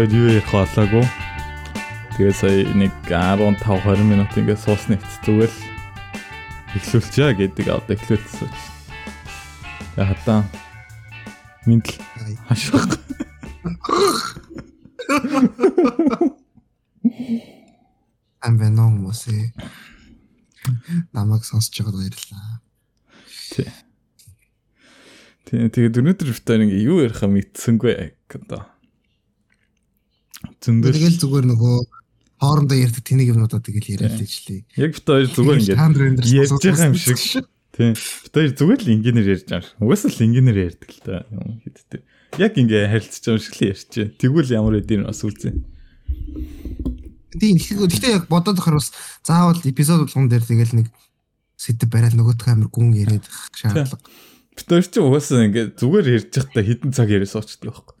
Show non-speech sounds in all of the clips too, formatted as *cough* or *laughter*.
битээр юу ярих болоогүй. Тэгээ сая нэг 15 20 минут ингээд суусны хэвц зүгээр л эхлүүлчихье гэдэг одоо эхлүүлсэн. Тэгээ хатаа минт хаших. Амбэноо хүмүүсээ намайг сонсож байгаад баярлалаа. Тий. Тэгээ тэгээд өнөөдөр битээр ингээ юу ярих юм мэдсэнгүй одоо. Зөндөл тэгэл зүгээр нөгөө хоорондоо ярьдаг тэнийг юмнуудаа тэгэл яриад л ижлээ. Яг битээр зүгээр ингээ ярьж байгаа юм шиг. Тий. Битээр зүгээр л ингинер ярьж байгаа юм. Угаасаа л ингинер ярьдаг л та юм хэдтэй. Яг ингээ харилцаж байгаа юм шиг л ярьчих. Тэгвэл ямар үдийн бас үлзээ. Тийм гэхдээ яг бодоод байхаар бас заавал эпизод болгон дээр тэгэл нэг сэдв бариад нөгөөх амир гүн яриад шаардлага. Бид хоёр ч угаасаа ингээд зүгээр ярьж байхдаа хідэн цаг яриа суучдаг байхгүй.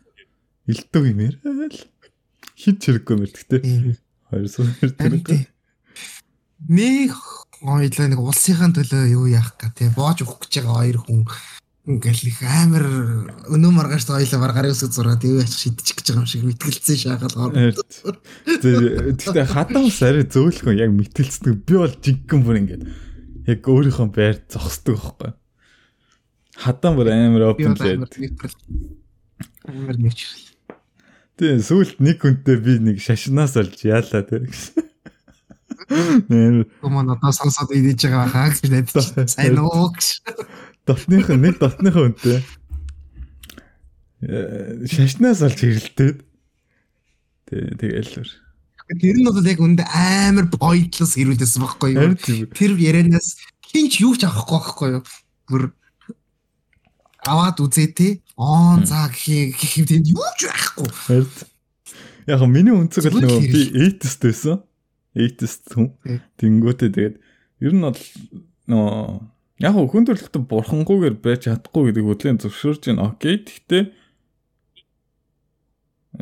Илдэг юм яриад хит чирэггүй мэрдэгтэй. Хоёр суур тэрэг. Нэг ойлоо нэг улсынхаа төлөө юу яах га тий боож өгөх гэж байгаа хоёр хүн ингээл их амар өнөө маргааш ойлоо бар гарын үсэг зураад юу яах шидчих гэж байгаа юм шиг мэтгэлцсэн шахалгаар. Тэгтээ хадаа ус арай зөөлхөн яг мэтгэлцдэг би бол жиггэн бүр ингээд яг өөрийнхөө байр зогсдог байхгүй. Хадаа бүр амар open лээд. Амар нэвчрэл. Тэгээ сүүлд нэг хүнтэй би нэг шашнаас олж яалаа тэр гэсэн. Нэр комон одоо сонсоод идэж байгаа хаа гэж найдаж сайн уу гэж. Дотных нэг дотных хүнтэй. Э, шашнаас олж хэрэлдээд. Тэгээ тэгээл. Тэр нь бол яг үндэ амар pointless хэрүүлсэн байхгүй юу? Тэр ярианаас хинч юу ч авахгүй байхгүй юу? Бүр аваад үзээ те. Он за гэх юм юу ч байхгүй. Яг миний өнцөг л нөгөө би эйтест байсан. Эйтест хүн. Тэнгүүтээ тэгээд ер нь бол нөгөө яг хүн төрлөختө бурхангүйгээр байж чадахгүй гэдэг хөдлийн зөвшөөрж байна. Окей. Гэхдээ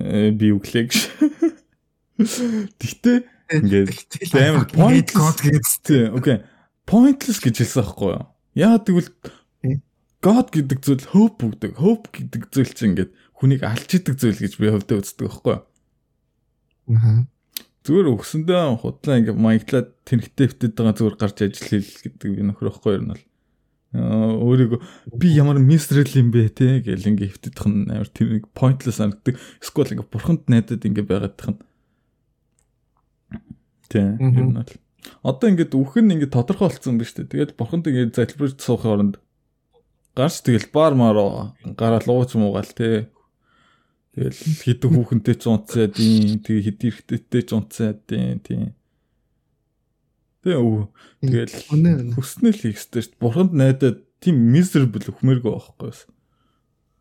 э би үглээ гэж. *laughs* Гэхдээ ингээд амар pointless гэдэг. Окей. Pointless гэж хэлсэн байхгүй юу? Яа тэгвэл God гэдэг зүйл hope гэдэг. Hope гэдэг зүйл чинь ингээд хүнийг алж идэг зүйл гэж би хөвдөө үздэг байхгүй юу? Аа. Зүгээр өгсөндөө худлаа ингээд маяглаад тэнхтэй битээд байгаа зүгээр гарч ажил хэл гэдэг би нөхөр байхгүй юу өөрийгөө би ямар мистрэл юм бэ те гэл ингээ хөвтөдөх нь амар тэр pointless санагддаг. Эсвэл ингээ бурханд найдад ингээ байгаадах нь. Тэ. Одоо ингээд үхэн нь ингээд тодорхой болсон биз дээ. Тэгээд бурханд ингээд залбирч суухын оронд гарч тэгэл бар маар гараад ууч муугаал те. Тэгэл хідэн хүүхэнтэй ч унтсаад юм. Тэгээ хэд ирэхтэйтэй ч унтсаад тийм тийм. Тэгээ өө. Тэгэл хүснэл хийх ёстой шүү дээ. Бурханд найдаад тийм miserable өхмөргөө байхгүй юу?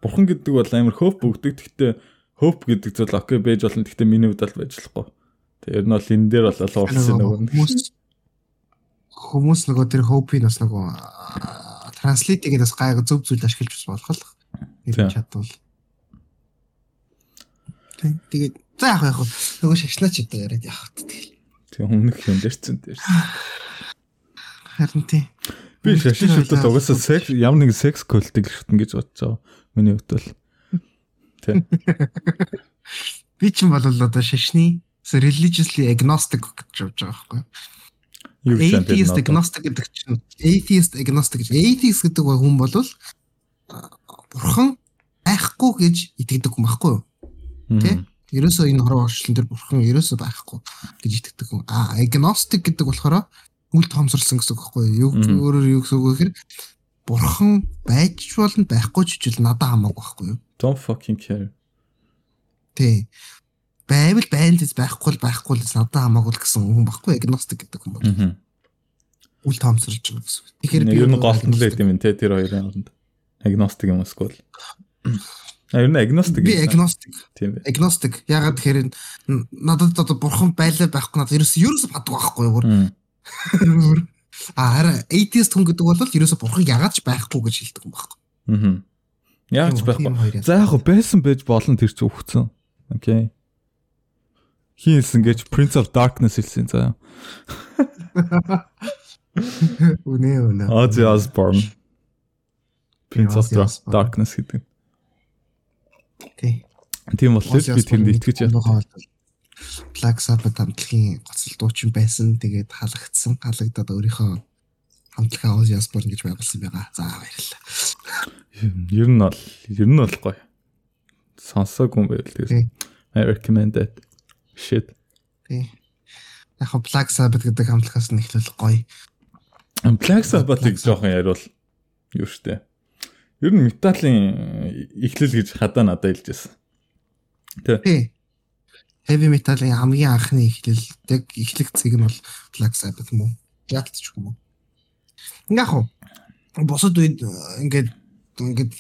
Бурхан гэдэг бол амар hope өгдөг. Гэхдээ hope гэдэг зүйл окей байж болно. Гэхдээ миний хувьд бол байж болохгүй. Ер нь бол энэ дээр бол уурсан нөгөө хүмүүс хүмүүс нөгөө тэр hope-ийг бас нөгөө translate-ийг бас гайг зөв зүйл ашиглаж бас болох. Энэ чадвал. Тэгээд за яг яг нөгөө шашнаач одоо яриад явах тэгэл. Тэгээ өмнөх юм дэрцэн дээр. Харин тий. Би шашин шүтэлд угаасаа секс ямар нэгэн секс культыг шүтэн гэж бодож байгаа. Миний хувьд бол. Тий. *laughs* Би ч юм бол одоо шашны religiously agnostic гэж явж байгаа байхгүй юу? Atheist agnostic гэдэг чинь atheist agnostic гэж atheist гэдэг хүн бол бурхан байхгүй гэж итгэдэг хүн байхгүй юу? Тэ? Ерөөсөө энэ хорвоо орчлон дээр бурхан ерөөсөө байхгүй гэж итгэдэг хүн. А agnostic гэдэг болохоор үл томсорлсон гэсэн үг байхгүй юу? Өөрөөр юу гэсэн үг вэ гэхээр бурхан байж болно байхгүй ч жил надад хамаагүй байхгүй юу? Don't fucking care. Тэ. Байвал байна л байхгүй л байхгүй л надад хамаагүй л гэсэн хүн байхгүй agnostic гэдэг хүн бол. Үл томсорлж байгаа гэсэн. Тэгэхээр би ер нь голтон л байт юм те тэр хоёрын хооронд. Agnostic юм эсвэл. А ер нь agnostic. Би agnostic. Тийм ээ. Agnostic. Ягаад тэгэхээр надад одоо бурхан байлаа байхгүй надад ерөөс ерөөс баддаг байхгүй юу? А хараа atheist хүн гэдэг бол ерөөсө бурхан ягаад ч байхгүй гэж хэлдэг юм байхгүй. Аа. Яагаад ч байхгүй. За яг байсан байж болно тэр ч өгцөн. Окей. Хин хэлсэн гэж Prince of Darkness хэлсэн заа. *laughs* Үнэ үнэ. Ozzy Osbourne. Prince of Darkness гэдэг. Тий. Тийм болохоор би тэрэнд итгэж явах. Black Sabbath хамтлагийн гоцол дуучин байсан. Тэгээд халагдсан. Халагдаад өөрийнхөө хамтлагаа Ozzy Osbourne гэж байгуулсан байгаа. За баярлалаа. Ер нь бол ер нь бол гоё. Сонсоогүй юм байл тэгээд I recommend it. Shit. Тий. Яг Black Sabbath гэдэг хамтлагаас нь эхлэл гоё. Black Sabbath-ыг жоохон яриул юу штэ. Ер нь металлын эхлэл гэж хадаа надад хэлжсэн. Тий. Heavy metal-ын хамгийн анхны эхлэл яг эхлэх цэг нь бол Black Sabbath мөн. Яалтч юм уу? Яг хоо босод үед ингээд ингээд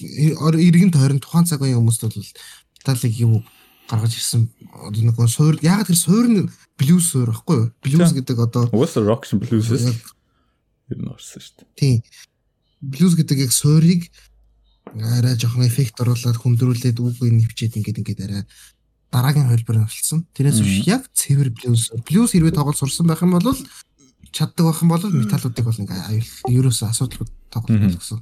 эргэн тойрон тухайн цаг үеийн хүмүүст бол металлыг юу гаргаж ирсэн нэг суур яг тэр суур нь блюз суур байхгүй юу? Блюз гэдэг одоо уусаа rock шин блюзээс ер нь орсон шүү дээ. Тийм. Блюз гэдэг яг суурийг арай жоохон эффект оруулаад хүндрүүлээд үгүй нэвчээд ингээд ингээд арай дараагийн хөлбөр нь болцсон. Тэрээс биш яг цэвэр блюз. Блюз хэрвээ тоглож сурсан байх юм бол чаддаг байх юм бол металлуудыг бол ингээ аюул ерөөсөө асуудалгүй тоглох гэсэн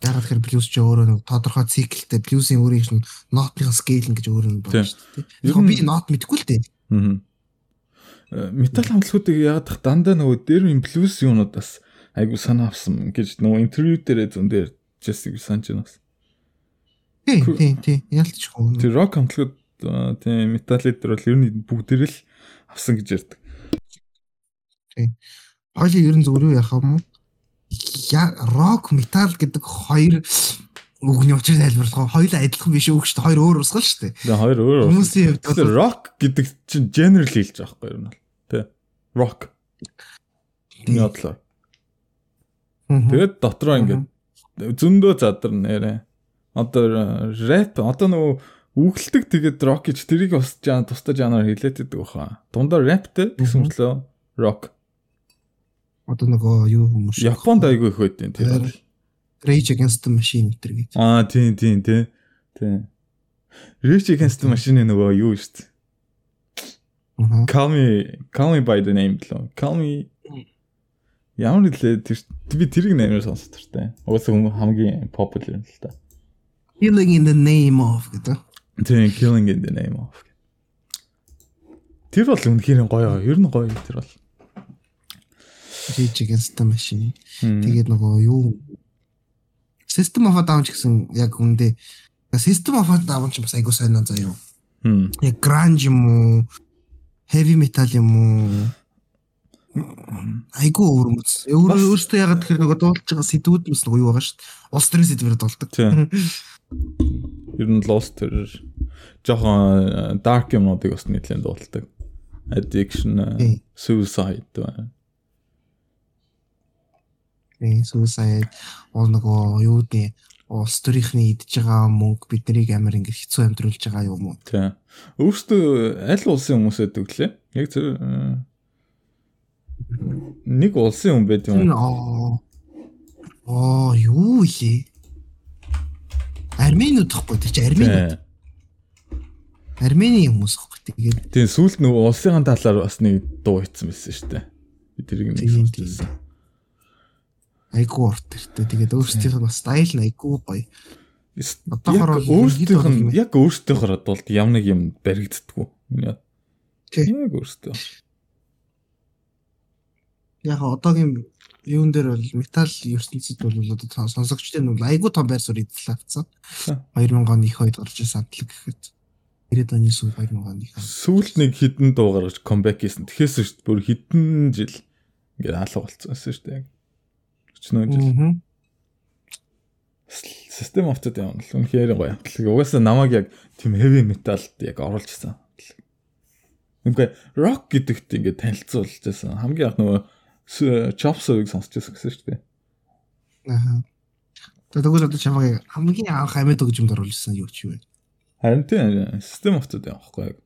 үг. Яг тэгэхээр блюз ч өөрөө нэг тодорхой циклтэй блюзийн өөрийнх нь нотны скейл гэж өөр нь байна шүү дээ. Яг би нот мэдэхгүй л дээ. Аа. Металл хамтлагуудыг яагаад дандаа нөгөө дээр юм блюз юунууд бас айгу санаа авсан гэж нөгөө интервью дээр зүүн дээр жисиг санаж байна бас. Тийм тийм тийм ялцчихгүй. Тэр рок хамтлагууд тийм металлид дээр бол ер нь бүгдэр л авсан гэж ярьдаг. Тийм. Хоёлын ер нь зөв юу яах юм уу? Рок метал гэдэг хоёр үгний учрыг тайлбарлах хоёул адилхан биш үг шүү дээ. Хоёр өөр урсгал шүү дээ. Тэгээ хоёр өөр. Хүмүүсийн хувьд рок гэдэг чинь general хэлж байгаа байхгүй юу? Тэ. Rock. Ядлаа. Тэгээд дотроо ингээд зөндөө задарна нэрэ одоо рэп одоо нөгөө үгэлдэг тэгээд рок гэж тэрийг бас жаа тусдаа жанраар хилээд байдаг баха. Дундаа рэптэй гэсэн мэтлөө рок. Одоо нөгөө юу хүмүүс Японд айгүй их байдیں۔ Тэр Rage Against the Machine гэдэг гэж. Аа тийм тийм тийм. Тийм. Rage Against the Machine нөгөө юу шүү дээ. Call me call me by the name лөө. Call me Ямар нэлээ тэр би тэрийг нэмээр сонсдог те. Угаасаа хамгийн popular л та. Killing in the name of гэдэг. Тийм, killing in the name of. Тэр бол үнэхээр гоё. Ер нь гоё тэр бол. Rage Against the Machine. Тэгээд нөгөө юу System of a Down ч гэсэн яг үндэ System of a Down ч бас айгуу сайн наа заяа. Хм. Яг grunge юм уу? Heavy metal юм уу? Айгуу өвөрмөц. Өөрөөсөө ягаад тэгэхээр нөгөө дуулж байгаа сэдвүүд бас нөгөө юу байгаа шүү дээ. Улс төрийн сэдвээр дуулдаг. *laughs* Ер нь Lost тэр жоохон dark юмнуудыг бас нэлээд дуулдаг. Addiction, suicide байна. Э suicide ол нөгөө юу дээ улс төрийнхний идж байгаа мөнгө биднийг амар ингэ хэцүү амьдруулж байгаа юм уу? Тийм. Өөртөө аль улсын хүмүүс байдаг лээ? Яг зөв нэг улсын хүн байд юм. Аа юу вэ? Арменууд гэхгүй тэр чи арменууд. Армени хүмүүс гэхгүй тэгээд. Тийм сүүлд нөгөө улсын талаар бас нэг дуу хийсэн байсан шүү дээ. Би тэрийг нэг Айгуу урт тэртээ тэгээд өөрсдийнх нь бас стайл нь айгуу гоё. Одоохоор өөрсдийнх нь яг өөрсдийнхөө тулд ямар нэг юм баригддаггүй. Тийм яг өөрсдөө. Яг одоогийн юун дээр бол металл ертөнцид бол одоо сонсогчдын нь айгүй том байр суурь эзлээ авцсан. 2000 оны их үед гарч ирсэн амтлаг гэхэд 90 оны сүүл 2000 оны их. Сүүлд нэг хідэн дуу гаргаж комбек хийсэн. Тэхээс шүү дээ бүр хідэн жил ингээд алга болцсон шүү дээ. 40 жил. Систем автод явна л үнэхээр гоё. Угаасаа намайг яг тийм heavy metal-д яг ирсэн. Үнэхээр rock гэдэгт ингээд танилцуулж байсан. Хамгийн анх нөгөө Chopsовыг сонсч байсан гэсэн шүү дээ. Аа. Тэгвэл одоо чамайг хамгийн анх амьд өгжмөд оруулсан юу ч юу вэ? Харин тийм систем автод юм аахгүй яг.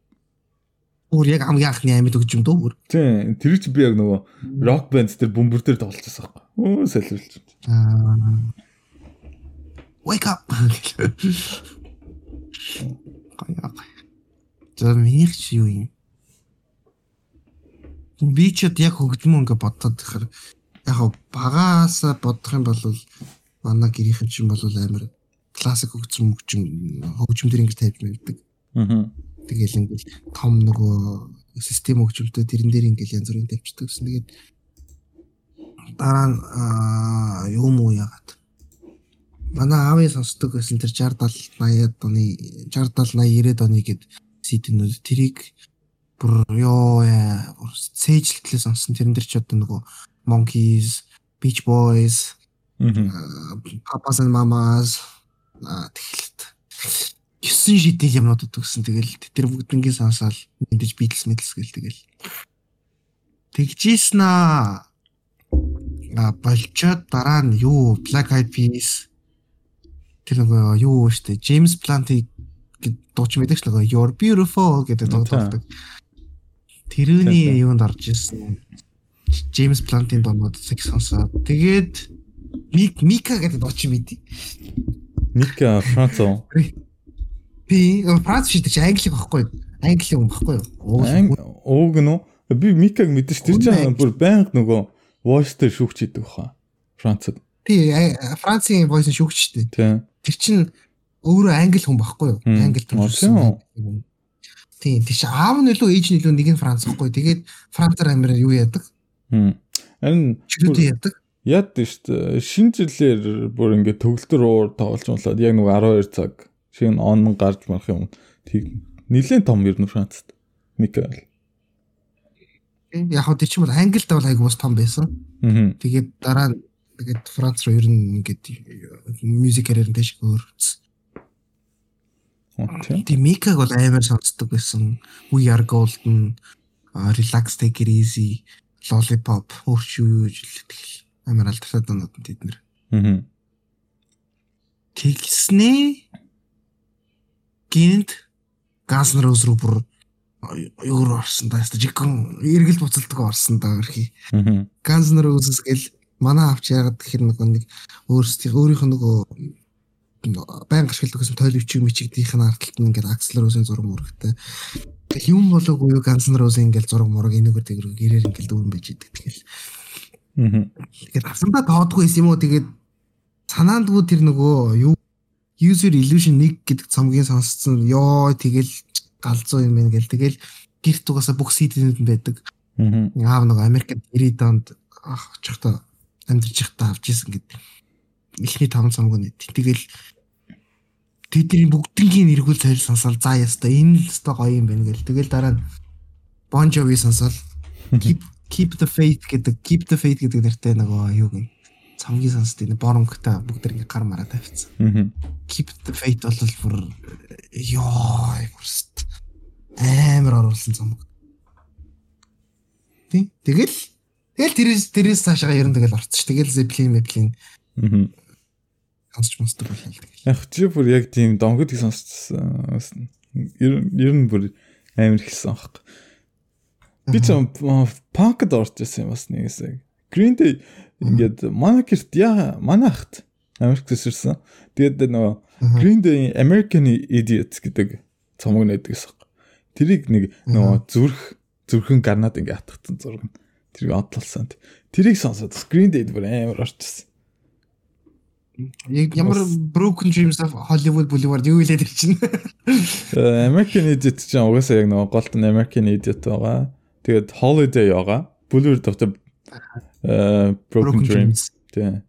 Өөр яг хамгийн анхны амьд өгжмөд үү? Тийм. Тэр чи би яг нөгөө rock band дээр бөмбөр дээр тоглож байсан аахгүй. Өө солиулж. Аа. Wake up. Гаяа. За минийх чи юу юм? би ч яг хөгжмөө ингээ бодоод тэгэхээр яг багаас бодох юм бол манай гэрийнхэн чинь бол амар классик хөгжим хөгжим хөгжимдөр ингэж тавьж мэддэг. Аа. Тэгэл ингээл том нөгөө систем хөгжимтэй тэрэн дээр ингээл янз бүрийн тавьчихдаг гэсэн. Тэгээд дараа нь юу муу яагаад? Манай аавын сонсдог гэсэн тэр 60 70 80-ад оны 60 70 80 90-ад оны гэд CD-нүүд тэрийг бүр ёо яа бүр цээжлэлтлээ сонсон. Тэрэн дээр ч одоо нөгөө Monkeys, Beach Boys, Papas and Mamas тэгэлт 9 шидэл юмнууд өгсөн. Тэгэл тэр бүгднгийн сонсоол мэдээж Beatles Beatles гэл тэгэл. Тэгжсэн аа болчоод дараа нь юу Black Eyed Peas тэр нөгөө юу штэ James Blunt-ийг дууч мэдээч нөгөө You're Beautiful гэдэг дууддаг. Тэрүүний юунд орж ирсэн. James Blunt-ийн дуунууд зэг сонсоод тэгээд Мика гэдэг дууч мэдээ. Мика Франц уу? Би Франц шийдэж англи байхгүй. Англи хүн байхгүй юу? Ууг нь би Микаг мэдэн ш тэр чинь бүр байнга нөгөө voice дээр шүүгч идэг баха. Францад. Тий, Францын voice шүүгчтэй. Тий. Тэр чинь өөрөө англи хүн байхгүй юу? Англи төрсэн. Тийм тийш аав нь илүү ээж нь илүү нэг нь Франц байхгүй. Тэгээд Францаар амираа юу яадаг? Харин чөлөөтэй яадаг. Яад шүү дээ. Шинэ жилээр бүр ингээд төгөлдөр уур тоглож болоод яг нэг 12 цаг шинэ он гарч марах юм. Тийг нэлээд том ер нь Францад. Микаэл. Яг хөө тийч юм бол Англид бол айгуу бас том байсан. Тэгээд дараа тэгээд Франц руу ер нь ингээд мьюзик карьер нь дэш өөрсөн. Тийм Микаг бол амар сонсдог байсан. We are golden, relax take it easy, lollipop, өөрчүү жилтгэл амар алдартай дуунууд нь тэд нэр. Тэгснээ гинт газ нар өсрөө бүр өөр орсон да. Жигэн эргэл буцалдаг орсон да өрхий. Аа. Ганз нар өсөсгөл манай авч яагаад гэхэр нөгөө нэг өөрсдийн өөрийнх нь нөгөө баян ашигладаг гэсэн тойловчиг мичигдийнх нь ардталт нь ингээд акселер үсэн зураг мурагтай. Юм болоогүй юу ганц нар үсэн ингээд зураг мураг энэгээр тэгэр гэрээр ингээд дүүрэн байж идэг. Тэгэл Тэгээд авсандаа тоодгүй юм уу тэгээд санаандгүй тэр нөгөө юу user illusion 1 гэдэг цомгийн сонсцсон. Ёо тэгэл галзуу юм байна гэл. Тэгэл гэрт угаасаа бүх CD-нүүд нь байдаг. Аа нөгөө Америкт 90 донд ах очихдоо амьдарч ихтаа авч исэн гэд. Ихний 5 цомог нь тэгэл тэдний бүгднгийн нэргүүл цайл сонсоод за яста энэ л өстой гоё юм байна гэл. Тэгэл дараа нь Bon Jovi сонсоод *laughs* Keep the Faith гэдэг Keep the Faith гэдэг нэртэй нөгөө юу гэн цамгийн сонсдгийг боромгтой бүгд ингэ гар мараа тавьчихсан. Keep the Faith бол бүр ёо бүрст амар оруулсан цамг. Тий. Тэгэл тэгэл тэрээс тэрээс цаашаа ер нь тэгэл орчих. Тэгэл Zeppelin Zeppelin. Аа. Сонсч мосдог болоо тэгэл. Яг чи бүр яг тийм донгод их сонсчихсан. Ер нь ер нь бүр амар ихсэн аахгүй. Би ч панкд орж ирсэн юм бас нэг хэсэг. Green Day ингээд манай гэрт яа манай ахт Америкээс ирсэн. Тэгээд нөгөө Green Day American Idiot гэдэг цомог нэдэг гэсэн. Тэрийг нэг нөгөө зүрх зүрхэн гарнаад ингээд атгацсан зураг. Тэрийг одлолсон. Тэрийг сонсоод Green Day бүр амар орчихсон. Ямар Broken Dreams of Hollywood Boulevard юу хэлээд ирчин. American Idiot ч угаасаа яг нөгөө голтон American Idiot байгаа. Тэгээд Holiday байгаа. Доктор э Broken Dreams. Тэ.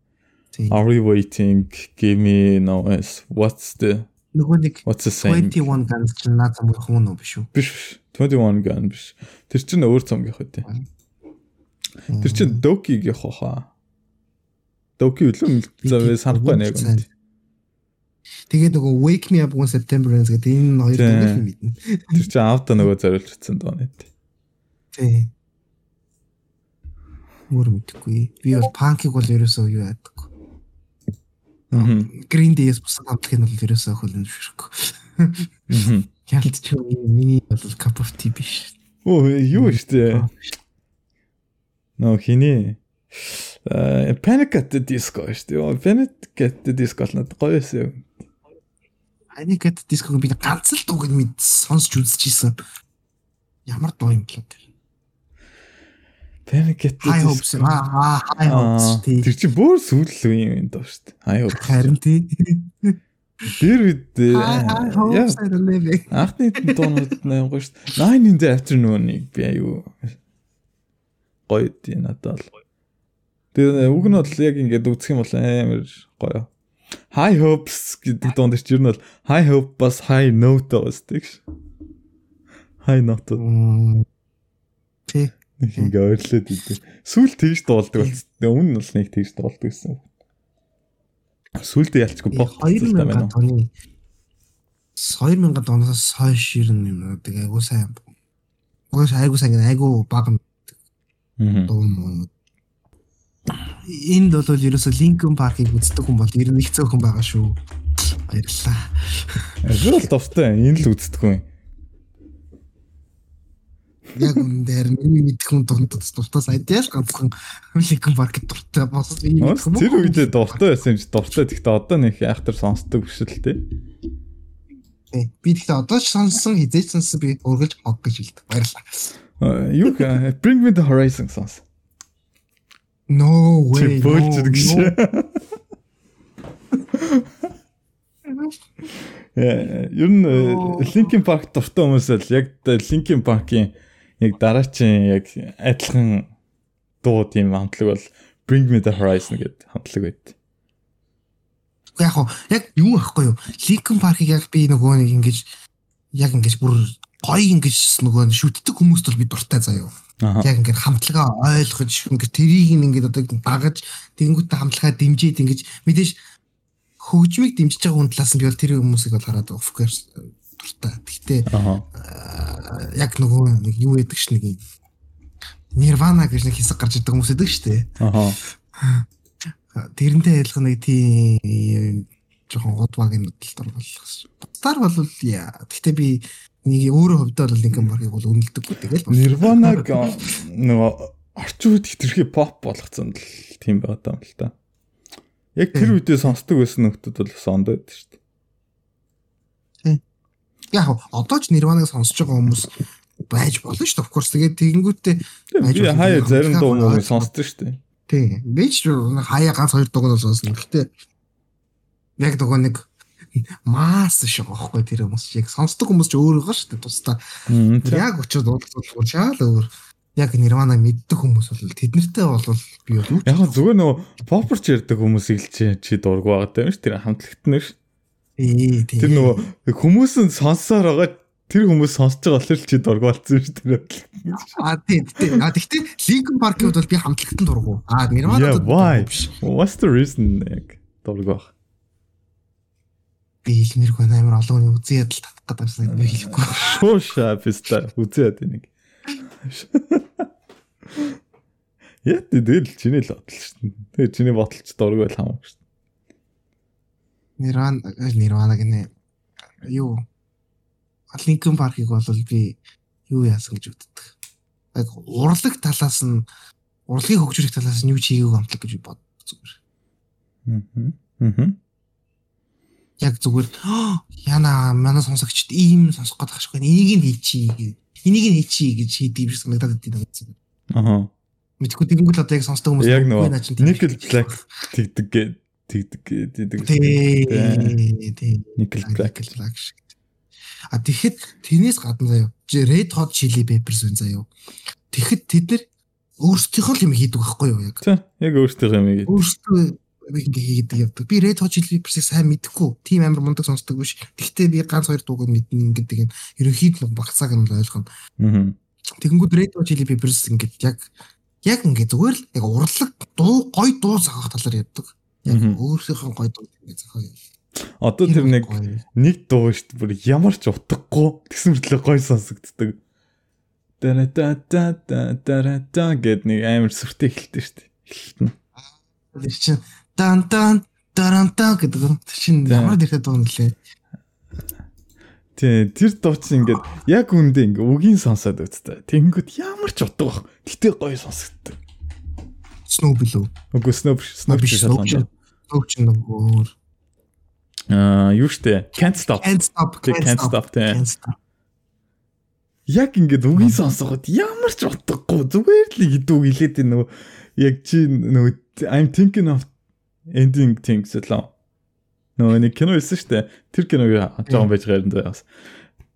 Are we waiting? Give me noise. What's the Нөгөө нэг What's the same? 21 Guns чинь наад зам хүн үү биш үү? Биш биш. 21 Gun биш. Тэр чинь өөр цомгийнх үү. Тэр чинь Doki-гийн хаа. Doki үлэм завээ санахгүй нэг юм. Тэгээд нөгөө Wake Me Up When September Ends гэдэг энэ хоёр дуу мэднэ. Тэр чинь авто нөгөө зориулж утсан доо нэг. Тий. Мөр мэдхгүй. Би бол панкиг бол ерөөсөө юу яадаг. Green Day-с бус хамтлагын бол ерөөсөө хөлн шүрхгүй. Ялт ч миний бол cup of tea биш. Оо юу штэ. Нөө хиний э Panic at the Disco штэ. Panic at the Disco л надад гоё байсан. Panic at the Disco-г би ганц л дууг мэд сонсч үзчихсэн. Ямар дуу юм бэ? Panic at the High Hopes аа High Hopes Тэр чинь бүр сүүлэл үе юм доо шүү дээ. High Hopes. Харин тий. Тэр үед анхны дуунууд гоё шүү дээ. Nine in the afternoon-ыг би аюу гоё дээ надад л. Тэгээ үг нь бол яг ингээд үзэх юм бол амар гоё. High hopes гэдэг дунд чинь ер нь бол high hope бас high note байсдаг ш. High note. Тэ. Нэг ингээ ойрлоод идэв. Сүүл тэгж дуулдаг болсон. Өмнө нь бол нэг тэгж дуулдаг байсан. Сүлдээ ялчгүй бох 2000 оны 2000 оноос хойш ер нь юм тэгээ айгуу сайн. Угаас айгуу сайн айгуу баг. Аа. Энд бол ерөөсө Linkin Park-ыг үздэг хүн бол ер нь их цөөхөн байгаа шүү. Баярлалаа. Ажил товтой энэ л үздэг хүн. Яг үнээр миний мэдэх хүн дунд дуртаас айдяаш ганцхан Linkin Park дуртай миний мэдэх хүн. Тэр үедээ дуртай байсан ч дуртай гэхдээ одоо нэг айхтар сонсдог биш л тээ. Би тэгэхээр одоо ч сонссон хизээч сонссон би өргөлж хог гэж хэлдэг. Баярлалаа. Юу Bring Me the Horizon сонс. No way. Бөөлж гэж. Ер нь Linkin Park дуртай хүмүүс л яг Linkin Park-ийн яг дараачийн яг адилхан дуу тийм хамтлаг бол Bring Me the Horizon гэдэг хамтлаг байд. Яг яг юу ахгүй юу? Linkin Park-ыг яг би нөгөө нэг ингэж яг ингэж бүр гоё ингэж нөгөө шүтдэг хүмүүст бол би дуртай заяа. Яг ингээд хамтлагаа ойлгож ингээд тэрийг ингээд одоо дагаж тэгэнгүүтээ хамтлагаа дэмжиж ингэж мэдээж хөгжмийг дэмжиж байгаа хүн талаас нь би бол тэр хүмүүсийг бол хараад of course дуртай. Гэхдээ яг нөгөө нэг юу яадаг ш нэг Nirvana гэж нэг хэсэг гарч ирдэг хүмүүс шүү дээ. Аа. Тэрнтэй адилхан нэг тийм жоохон годвагийн талд оруулах. Бутаар бол яа. Гэхдээ би нэг өөрөө хувьдаа бол Linkin Park-ыг бол үнэлдэггүй тэгэл. Nirvana-г нөгөө орчин үед хитрхи pop болгоцсон л тийм байгаа юм л та. Яг тэр үедээ сонсдог байсан нөхдүүд бол сонд байдаг шүү дээ. Яг одоо ч Nirvana-г сонсож байгаа хүмүүс байж болно шүү дээ. Of course тэгээд тэгэнгүүтээ байж болно. Хаяа зарим дуу муу сонсдог шүү дээ. Тий. Би ч хаяа ганц хоёр дууг нь сонсно. Гэхдээ яг нөгөө нэг маас шиг аахгүй тэр хүмүүс яг сонсдог хүмүүс ч өөр байгаа шүү дээ тусдаа. Яг очиод уулзах шаал өөр. Яг Nirvana мэддэг хүмүүс бол тэднэртэй бол би бол яг зүгээр нөгөө попперч ярддаг хүмүүсийг л чи дургу байгаа юм ш тэр хамтлагт нь ш. Тэр нөгөө хүмүүс нь сонссоор байгаа тэр хүмүүс сонсож байгаа болохоор чи дургу болсон ш тэр. А тий тий. А тэгтээ Linkin Park-д бол би хамтлагт нь дургу. А Nirvana-д биш. What's the reason яг дургу? би хэлмэрх байна амар олон хүний үзэн ядал татах гэдэг юмсан би хэлэхгүй. Шууша писта үзэн яд нэг. Яа тэгэл чиний л бодлоо шүү дээ. Тэгээ чиний бодолч дург байл хамаагүй шүү дээ. Нирван Нирвана гинэ юу Linkin Park-ыг бол би юу яасан гэж боддог. Яг урлаг талаас нь урлагийг хөгжүүлэх талаас нь юу чигээг амтлаг гэж бод зүгээр. Аа. Аа яг зүгээр яна манай сонсогчд ийм сонсох гэдэг ашгүй энийг нь хийчихье энийг нь хийчихье гэж хийдэг юм шиг санагдаад байдаг. Аа. Мэдхгүй тэгэнгүүт одоо яг сонсдог хүмүүс яг нөгөө Nickel Black тэгдэг тэгдэг тэгдэг. Nickel Black. А тэгэхэд тэрнээс гадна заяа Red Hot Chili Peppers байна заяа. Тэгэхэд тэд нар өөрсдийнхөө юм хийдэг байхгүй юу яг. Тий. Яг өөрсдийнхөө юм хийдэг. Өөрсдөө ингээ хийдэг явдаг. Би Red Hot Chili Peppers-ийг сайн мэдэхгүй. Тим амар мундаг сонсдог биш. Гэхдээ би ганц хоёр дууг мэднэ гэдэг нь ерөнхийд нь багцааг нь ойлгоно. Аа. Тэгэнгүүт Red Hot Chili Peppers ингээд яг яг ингээ зүгээр л яг урлаг дуу гой дуу зохиох талаар яддаг. Яг өөрсдийнхөө гой дуу ингээ зохио. Одоо тэр нэг нэг дуу шүү дээ. Бүр ямар ч утгагүй тэгсэн мэтлээ гой сонсогддог. Тара та та та тара та гэд нэг амар сүртэй эхэлдэг шүү дээ. Эхэлтэн. Тэр чинь дан дан таранта гэдэг. Тэр чинь ямар дэрхэд дуу нэлээ. Тий, тэр дуу чинь ингээд яг үндэ ингээ үгийн сонсоод үзтээ. Тэнгүүд ямар ч утга баг. Гэтэ гоё сонсогддог. Snoop лөө. Үгүй Snoop, Snoop шалгана. Snoop ч нөгөө Аа, юу штэ? Can't stop. Can't stop. Can't stop. Can't stop. Яг ингээд үгийн сонсоход ямар ч утгагүй зүгээр л гэдэг хэлээд нөгөө яг чи нөгөө I'm thinking of ending things лөө. Нөгөө нэг кино хэлсэн дээ. Тэр киног жоохон байж гарсан даа бас.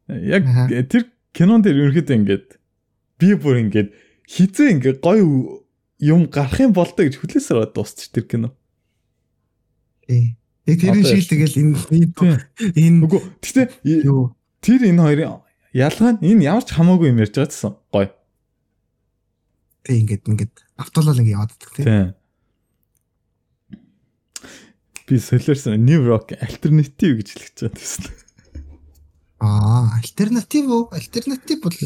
Яг тэр кинон дээр ерөнхийдөө ингээд би бүр ингээд хизээ ингээд гоё юм гарах юм болтой гэж хүлээсээр дуусчих тэр кино. Тий. Тэрийн шиг тэгэл энэ энэ үгүй гэхдээ тэр энэ хоёрын ялгаа нь энэ ямар ч хамаагүй юм ярьж байгаа гэсэн гоё. Тий ингээд ингээд автолол ингээд яваад байдаг тий. Би солиорсон New Rock альтернатив гэж хэлж байгаа гэсэн. Аа, альтернатив үү? Альтернатив бол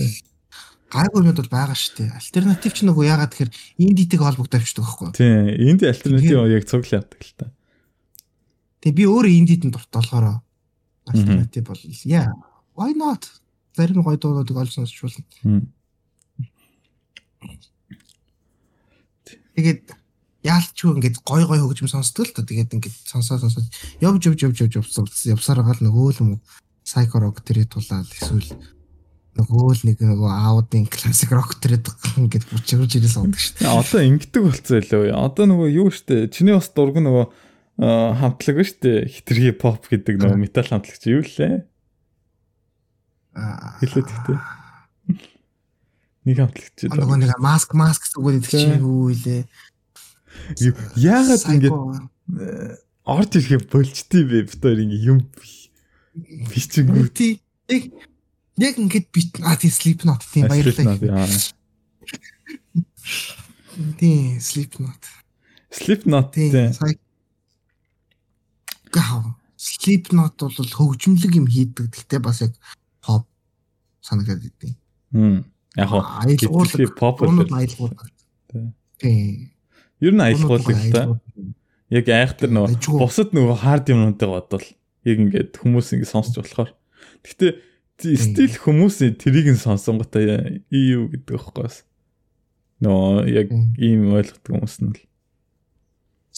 гайгүй юмуд бол байгаа шүү дээ. Альтернатив ч нөгөө яагаад тэгэхээр индитэйг холбогдоод авчдаг байхгүй юу? Тийм, инди альтернатив яг цуглаа явдаг л та. Тэгээ би өөрөө индид нь дуртай болохоор альтернатив бол яа, why not? Зарим гоё дуудуудыг олж сонсч болно. Тэгээд яалтчгүй ингээд гой гой хөгжим сонсдог л та. Тэгээд ингээд сонсоо сонсоо явж явж явж явж явсаар гал нөгөө л юм сайко рок тэрий тулаад эсвэл нөгөө л нэг нөгөө аудын классик рок тэрийг ингээд бүчгэрж ирээс ундаг шүү дээ. Одоо ингэдэг болцоо илүү. Одоо нөгөө юу штэ чиний бас дург нөгөө хамтлаг ба штэ хитрхи поп гэдэг нөгөө метал хамтлаг чи юу лээ? Аа хэлээд ихтэй. Нэг хамтлаг чи. Нөгөө нэг маск маск зүгүүд идэх чи юу илээ? Яагаад ингэж э, орж ирэхэ болчтий бэ? Бид хоёр ингэ юм бичэнгүү. Тий. Яг ингэж би а тий sleep not тийм баярлалаа. Тий sleep not. Sleep not тий. Гав. Sleep not бол хөгжмөлөг юм хийдэг. Гэхдээ бас яг pop санагдаад идэв. Хм. Яг хоо pop бол тий. Ер нь аялгуулдаг л та. Яг айхтар нөгөө бусад нөгөө хард юмнуудыг бодвол яг ингээд хүмүүс ингэ сонсч болохоор. Гэхдээ стил хүмүүсийн тэрийг нь сонсонготой EU гэдэг байхгүй. Нөө яг ийм ойлгодог хүмүүс нь л.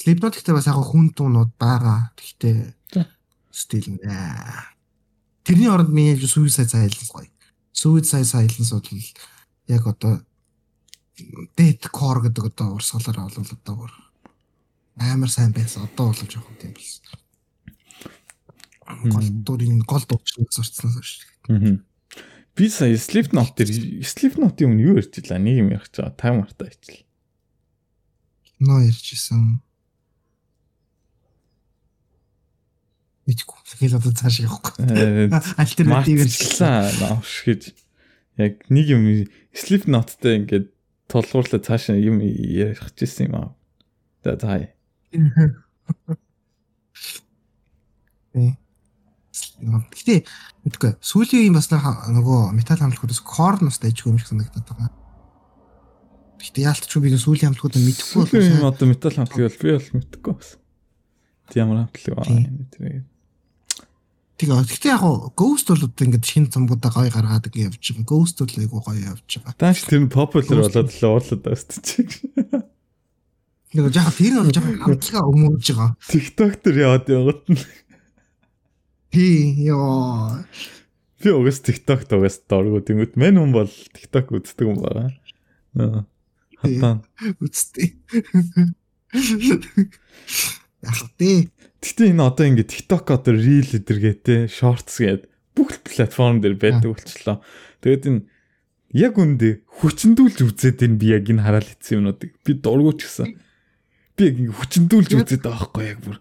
Slipknot гэхдээ бас яг хүн туунууд байгаа. Гэхдээ стил нэ. Тэрний оронд миний Suicide Silence гоё. Suicide Silence бол яг одоо Dead Core гэдэг одоо урсгалаар бол одоо бүр амар сайн байсан. Одоо бол жоохон тийм болсон. Гол дурын гол дуучныг сурцсан шүү дээ. Би сая Slipknot дээр Slipknot-ийн өмнө юу ярьж илаа? Нэг юм ярих чаа. Time мартаа ичл. Ноо ярьжсэн. Мэдгүй. Тэгэл одоо цааш явахгүй. *laughs* Альтернатив ярьсан. Наавш гэж яг нэг юм Slipknot-тэй ингээд тулгуурлаа цаашаа юм ярих гэсэн юм аа. За за. Гэтэ мэдгүй сүүлийн юм бас нөгөө металл хамтлагуудаас корнос дайжгүй юм шиг санагдаад байгаа. Гэтэ яалтч би сүүлийн хамтлагуудаа мэдэхгүй. Сүүлийн одоо металл хамтлаг бол би бол мэдэхгүй бас. Тийм ямар хамтлаг аа тэр. Тэгээ гэхдээ яг гоо Ghost бол одоо ингээд шинэ цамгуудаа гоё гаргаад ингээд явж байгаа. Ghost бол айгу гоё явж байгаа. Тааш тэр нь popular болоод л уурлаад байна ч. Нэг яг тэр нь жоохон хамтлага өмөрж байгаа. TikTok дээр яваад яваад нь. Тий ёо. Би угс TikTok тогоос доргоо тэнгүүд мэн хүн бол TikTok үздэг юм байна. Аа. Хатан. Үзтээ. Яг тий Гэтэ энэ одоо ингээд TikTok одоо Reel эдэргээтэй Shorts гээд бүх платформ дээр байдаг болчлоо. Тэгээд энэ яг үндэ хүчндүүлж үзээд энэ би яг энэ хараал хийсэн юмнуудыг би дургуйч гэсэн. Би яг хүчндүүлж үзээд байгаа байхгүй яг бүр.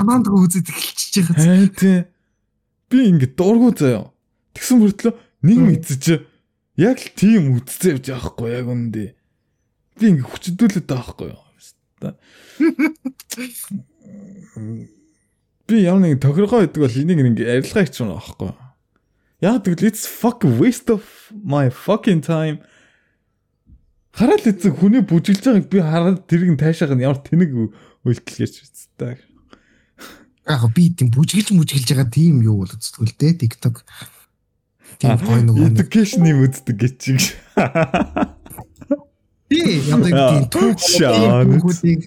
Аманд үзээд эхэлчихэж байгаа. Аа тий. Би ингээд дургуй заяа. Тэгсэн мөртлөө нэг мэдсэж яг л тийм үдцээ явж байгаа байхгүй яг үндэ. Би ингээд хүчндүүлээд байгаа байхгүй юу. би ямар нэг тохиргоо гэдэг бол энийг нэг арилгаа хийчих юм аахгүй. Яг тэгвэл it's fuck waste of my fucking time. Хараад эцэг хүний бүжиглж байгааг би хараад тэрийг тайшаах нь ямар тэнэг үйлдэл гэж үзтээ. Яг би тийм бүжиглж мүжиглж байгаа тийм юу бол үзтгүүл дээ TikTok. Тийм гоё нэг education юм үздэг гэж чиг. Тий, яг тийм түүхүүдийг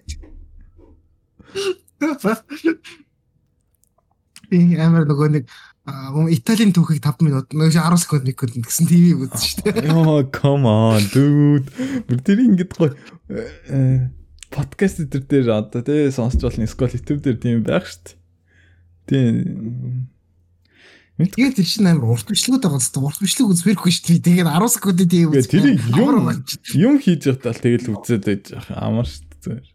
Би амар нөгөө нэг Италийн түүхийг 5 минут нөгөө 10 секунд нэг секунд гэсэн ТV үзсэн шүү дээ. Йоо, come on dude. Бүр тэр ингэдэг гоё подкаст дээр дээр одоо тий сонсч болно. Скол YouTube дээр тийм байх шүү дээ. Тийм. Тэгээд тэр чинь амар урт бичлэгүүд байгаа зү урт бичлэг үзмээргүй шүү дээ. Тэгээд 10 секундын тийм үз. Тэр юм юм хийж явахдаа тэгэл үзээд байж амар шүү дээ.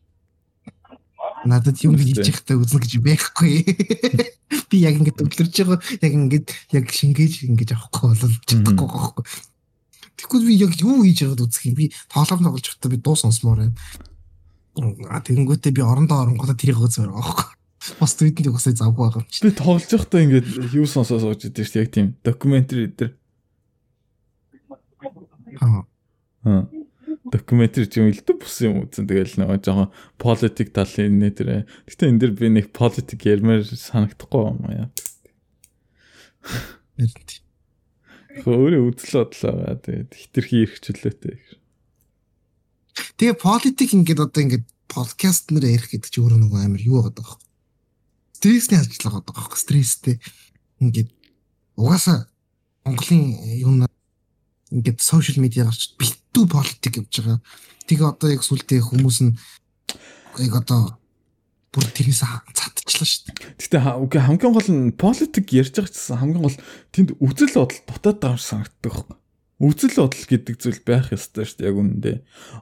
Надад юм хийж явахдаа үзнэ гэж байхгүй. *laughs* Би яг ингэж өглөрж байгаа яг ингэж яг шингээж ингэж авахгүй бол чадахгүй байхгүй. Тэгэхгүй би яг юу хийж байгааг үзэх юм. Би тоглоом тоглож байхдаа би дуу сонсмоор байна. А тэгэнгүүтээ би орондоо оронгуудаа тэрийг үзмээр байгаа байхгүй. Бас tweet-ийг угсаа завгүй байгаа юм чи. Би тоглож байхдаа ингээд юу сонсоо сууж идэв шүү яг тийм докюментари дээр. Аа. Аа. Докюментари юм илдэг бус юм үзэн тэгэл нөгөө жоохон политик талын нэ тэр. Гэтэ энэ дэр би нэг политик ярмаар санагдахгүй юм яа. Хөөрэ үзэл бодлоо. Тэгээд хитрхи эрхчлөөтэй. Тэгээ политик ингээд одоо ингээд подкаст нэр ярих гэдэг чи өөрөө нөгөө амар юу байгаа даа стрессний ажиллагаа байгаа байхгүй стресстэй ингээд угаасаа Монголын юм ингээд сошиал медиа гарч битүү политик явж байгаа. Тэгээ одоо яг сүлдээ хүмүүс нь яг одоо бүр тэрнээс цадчихлаа шүү дээ. Гэтэ үгүй хамгийн гол нь политик ярьж байгаа ч хамгийн гол тэнд үзэл бодол дутаад байгаа юм санагддаг байхгүй. Үзэл бодол гэдэг зүйл байх ёстой шүү дээ яг үнэндээ.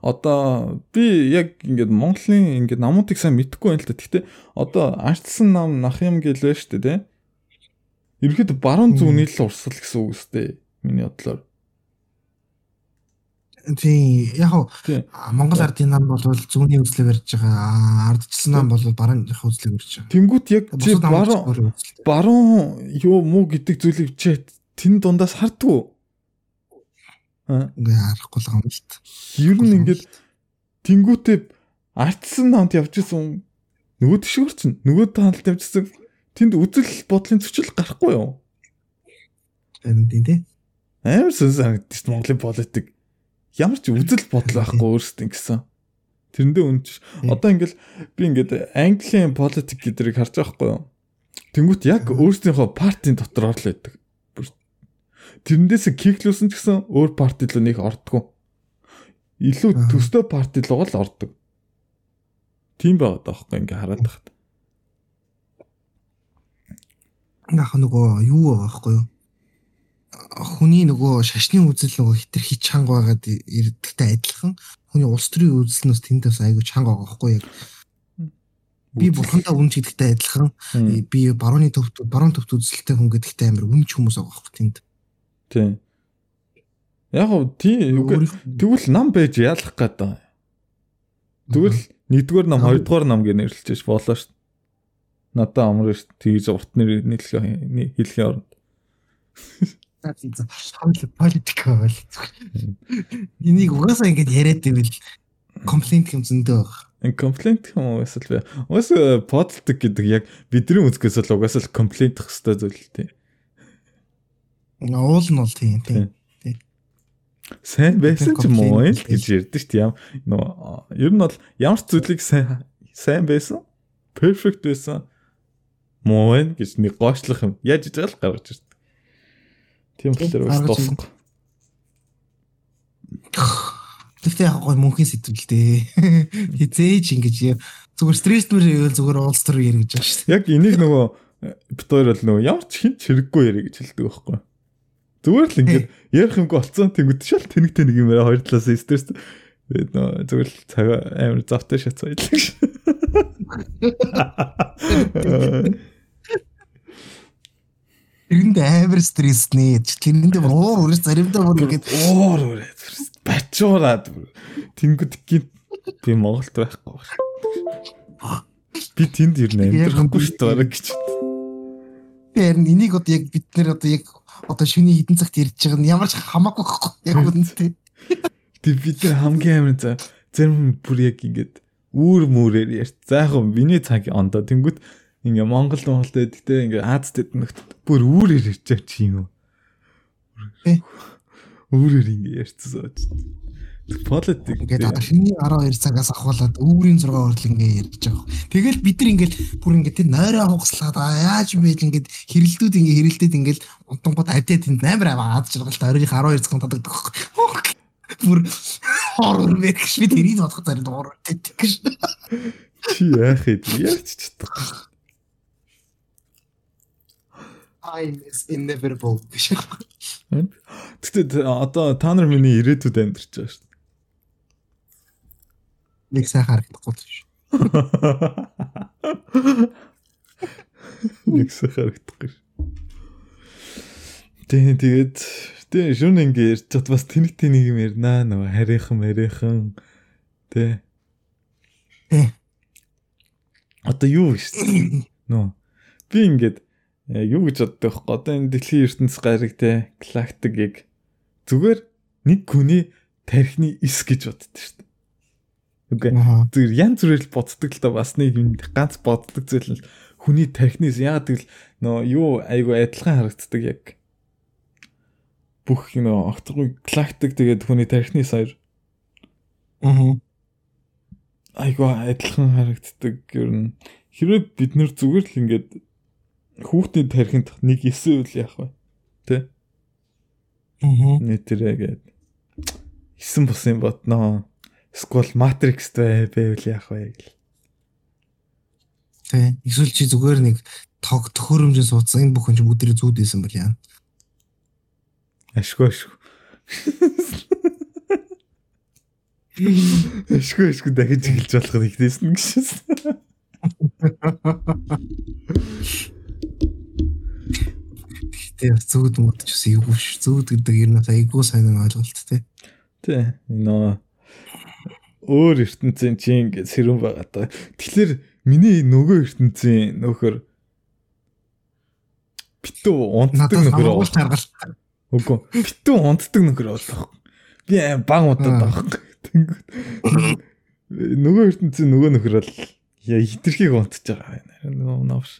Одоо би яг ингээд Монголын ингээд намуудыг сайн мэдэхгүй байна л да. Гэхдээ одоо арчсан нам нах юм гэл байна шүү дээ, тэ. Ерхэд баруун зүүний л урсгал гэсэн үг үстэй. Миний бодлоор. Тийм яг Монгол ардын нам бол зүүнний үзлэг барьж байгаа. Ардчилсан нам бол баруун үзлэг барьж байгаа. Тэнгүүт яг чи баруун баруун юу муу гэдэг зүйлийг чи тэн дундаас хардггүй Ингээ харахгүй л юм шүү дээ. Ер нь ингээд тэнгуүтээ артсан намд явж исэн нөгөө тшгөр чинь нөгөө таналт явжсэн тэнд үзэл бодлын зөрчил гарахгүй юу? Харин тийм тий. Амар сонсогдсон Монголын политик ямар ч үзэл бодол байхгүй өөрсдөө гэсэн. Тэрэндээ үнч одоо ингээл би ингээд Английн политик гэдэрийг харж байгаа байхгүй юу? Тэнгүүт яг өөрсдийнхөө партийн дотор орлоо байдаг. Тэрнээс киклүүлсэн ч гэсэн өөр парти руу нэг ордгоо. Илүү төстэй парти руу л ордог. Тийм байгаад байгаа байхгүй ингээ хараад тахад. Нах нөгөө юу байхгүй юу? Хүний нөгөө шашны үзэл нөгөө хитрхи чанга байгаад ирдэгтэй адилхан хүний улс төрийн үзэлнээс тэндээс айгүй чанга байгаа байхгүй яг би бурхандаа үнж гэдэгтэй адилхан би барууны төвд баруун төвд үзэлтэй хүн гэдэгтэй амар үнж хүмүүс байгаа байхгүй тэнд. Тийм. Яг гоо тийм тэгвэл нам байж яалах гээд. Тэгвэл нэгдүгээр нам, хоёрдугаар нам гэж нэрлэж болоо шүү. Надаа амар шүү. Тэгж урт нэр нийлхээ хэлхийн оронд. политик байл. Энийг угаасаа ингэж яриад ивэл комплент юм зөндөө баг. Энэ комплент юм уу эсвэл угаасаа политик гэдэг яг бидний үзгээс л угаасаа комплент хэвээр зүйл тийм. Уул нь бол тийм тийм. Сайн байсан ч юм уу гэж ярьдэн шүү дээ. Нөө ер нь бол ямар ч зүйлийг сайн сайн байсан. Perfect байсан. Муу байна гэж нэг гоочлох юм. Яаж иж байгаа л гаргаж ирдэг. Тийм болохоор бас дуусахгүй. Тэгтээ яг гой мөнхийн сэтгэл дээ. *laughs* Хизээж ингэж зүгээр стрессмэр ивэл зүгээр уулзтар ярих гэж байна шүү дээ. Яг энийг нөгөө бит хоёр бол нөгөө ямар ч хин чирэггүй ярих гэж хэлдэг байхгүй. Зүгээр л ингээд ярих юмгүй болцсон тэнгууд шал тэнэгтэй нэг юм яриа хоёр талаас стресс тэгээд нөө зүгээр л цаг амар завтай шат баялаг ш. Тэрэнд амар стрессний тэрэнд уур үрээс заримдаа бүр ингээд уур үрээс бачуураад тэнгууд гин би Монголд байхгүй байна. Би тэнд ирнэ амьдрахгүй шүү дээ гэж. Тэр энийг одоо яг бид нэр одоо яг одоо шөнийн хідэн цагт ирж байгаа нь ямар ч хамаагүй байхгүй *laughs* яг үнэндээ. Тэг бид нар хамгийн амар за зарим бүр яг ингээд үүр мүрээр ярьц. За яг миний цаг ондоо тэнгүүт ингээ Монгол Монголд байдагтэй ингээ Азад нөхд бүр үүрээр ярьж байгаа чи юм уу? Үүрээр ингээ ярьцсан. Политик. Ингээд одоо шиний 12 цагаас ахуулаад өвөрийн 6 хүртэл ингээд ярьж байгаа. Тэгэл бид нар ингээд бүр ингээд тэр нойроо хугаслаад яаж бэ ингээд хэрэлдүүд ингээд хэрэлдээд ингээд унтангууд адиа тэнд амар аваад жаргалтай оройх 12 цагт татдаг. Бүр хорор мэгш би тэрийг бодох зарим дуур тэгэж. Чи яах вэ? Яаж ч чадахгүй. time is inevitable. Тэгтээ одоо та нар миний ирээдүйд амьдарч байгаа шүү. Нэг сайн харагдахгүй шүү. Нэг сайн харагдахгүй шүү. Тэгээ тэгээд тэгээ шүн ингэ ярьж чад бас тэнэг тэнэг юм ярина нөгөө харийнхан марийнхан тэ. Одоо юу вэ? Нөө. Би ингээд э, юу гэж боддог вэ? Одоо энэ дэлхийн ертөнц гариг те галактикийг зүгээр нэг хүний тархины эс гэж боддог шүү дээ. Үгүй. Зүгээр янз бүрээр боддог л та бас нэг юм ганц боддог зүйл нь хүний тархинаас яагаад гэвэл нөө юу айгу адилхан харагддаг яг. Бүх нөө огтгүй галактик тэгээд хүний тархины саяр. Аа. Айгу адилхан харагддаг ер нь хэрвээ бид нэр зүгээр л ингээд хүүхдийн тархинд нэг эсэвэл яах вэ? Тэ? Аа. Нэтрэгээд эсэн бус юм бодноо. Эсвэл Matrix байвал яах вэ гэл. Тэ. Эсвэл чи зүгээр нэг тог төхөөрөмжөнд суудсан энэ бүхэн чи бүгдээ зүүдээсэн бол яа. Ашгүй ашгүй. *laughs* Ашгүй ашгүй дахиж эхэлж болох нь ихтэйсэн гэж. Тэгтээ зүүд мод ч бас эвгүй ш. Зүүд гэдэг ер нь айгүй сайн ойлголт те. Тэ. Энэ өөр ертөнцийн чи ингээд сэрүүн байгаа та. Тэгэхээр миний нөгөө ертөнцийн нөхөр битүү унтдаг нөхөр байгаа. Үгүй битүү унтдаг нөхөр болох. Би баг удаад байгаа. Нөгөө ертөнцийн нөгөө нөхөр бол яа хитрхийг унтж байгаа юм. Нөгөө навш.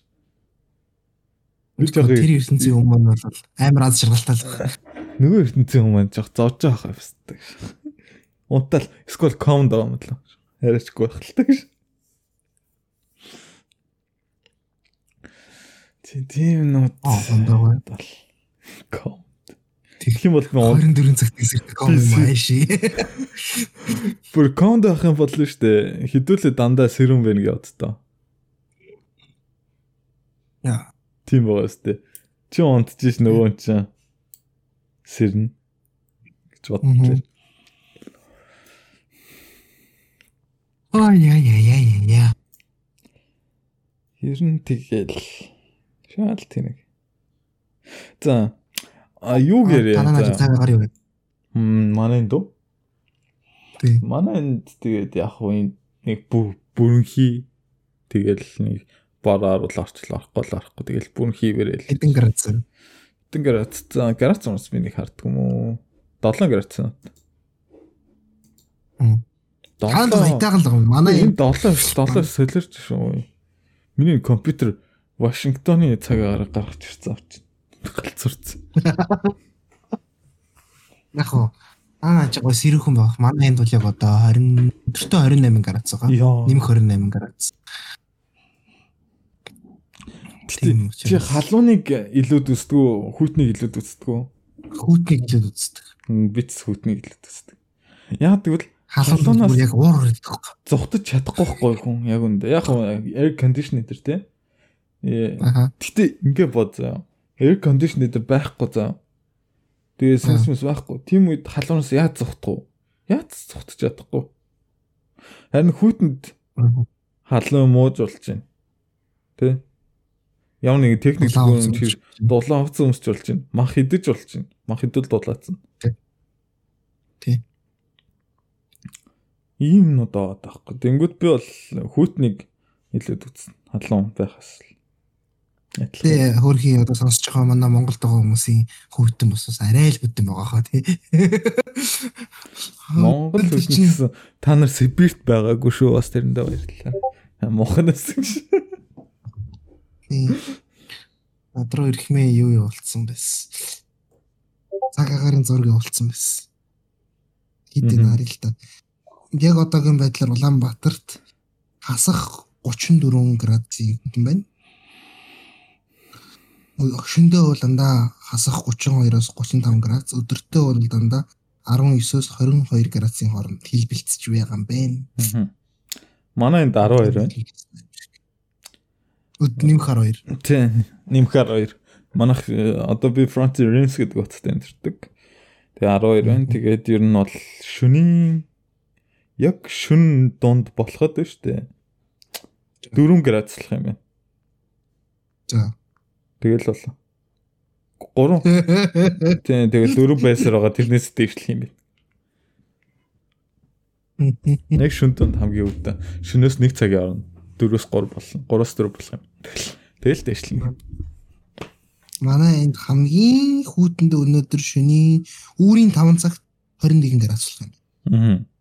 Тэр ертөнцийн өмнө бол амар аз жаргалтай л. Нөгөө ертөнцийн өмнө жоо зовж байгаа юм. Унтаал эсвэл ком даа л. Яриачгүй байх л гэж. Тийм нот ондоо бол ком. Тэгэх юм бол 24 цагт эсрэг ком юм ааши. Бүр ком даах юм бодлоо штэ. Хідүүлээ дандаа сэрүүн байна гэж боддоо. Яа. Тийм байгаа штэ. Чи унтж нөгөө чинь сэрнэ гэж бодлоо. Ой яа яа яа яа. Ер нь тэгэл шаал тэнэг. За а юу гэрээ? Танаа цагаагаар юу гэдэг? Мм манай дөө. Тий. Манай энд тэгээд яг уу нэг бүрэнхий тэгэл нэг бараар бол орчлоо орохгүй л орохгүй тэгэл бүрэнхий бэрэл. Хэдэн градус? Хэдэн градус? За градус уус би нэг харддаг юм уу? 7 градус. Мм. Хаан хайтаагаал байгаа. Манай энэ 7 7 солирч шүү. Миний компьютер Вашингтоны цагаар гаргаж ирсэн авч галзуурсан. *laughs* Яг уу аа чагаа сэрүүхэн байх. Манай энд бол яг одоо 20 өдөртөө 28 градус байгаа. Нэмэх 28 градус. Чи халууныг илүүд үздэг үү? Хүүтнийг илүүд үздэг үү? Хүүтнийг илүүд үздэг. Битс хүүтнийг илүүд үздэг. Яг тэгвэл халуунаас яг уур ирдэг. Зүхтэж чадахгүй байхгүй хүн яг үндэ. Яг air conditioner тий. Гэтэ ингээ бод заа. Air conditioner байхгүй заа. Тэгээ сенсмэс байхгүй. Тим үед халуунаас яаж зүхтах вэ? Яаж зүхтэж чадахгүй. Харин хүүтэнд халуун мууж болж байна. Тэ? Ямар нэг техник зүгээр тэр дулаан хувцас өмсч болж байна. Мах хідэж болж байна. Мах хідэл дулаацсан. Тий ийм нод аваад байхгүй. Тэнгүүд би бол хүүтнийг хэлээд үзсэн. Халуун байхаас л. Тэгээ хөрхийн одоо сонсож байгаа манай Монголд байгаа хүмүүсийн хүүтэн бас арай л бүдэн байгаа хаа тий. *laughs* Монгол хүүтэн та нар Сибирт байгаагүй шүү бас тэрэндээ баярлалаа. Мохоноос гэж. Надруу ирэхмээ юу юу болцсон байс. Цаг агарын зургийг болцсон байс. Хитэн харил та яг одоогийн байдлаар Улаанбаатарт хасах 34 градусын юм байна. Өшөндөө бол дандаа хасах 32-оос 35 градус, өдөртөө бол дандаа 19-оос 22 градусын хооронд хэлбэлцэж байгаа юм байна. Манай энд 12 байна. Нэмэх 12. Тий, нэмэх 12. манайх э, одоо би Frontier Realms гэдэг утастай амьдэрдэг. Тэгээ 12 байна. Тэгээд ер нь бол шөнийн яг шүн дунд болоход байна шүү дээ. 4 градуслах юм байна. За. Тэгэл бол 3. *laughs* Тийм тэгэл 4 байсаар байгаа тэрнээс дэвшлэх юм байна. *laughs* Нэг шүн донд хамгийн өвдө. Шөнөөс 1 цагийн орно 4-өөс 3 болно. 3-аас 4 болох юм. Тэгэл дэвшлэн. Манай энд хамгийн хүүтэндээ өнөөдөр шөнийн үүрийн 5 цагт 21 градус болох юм. Аа.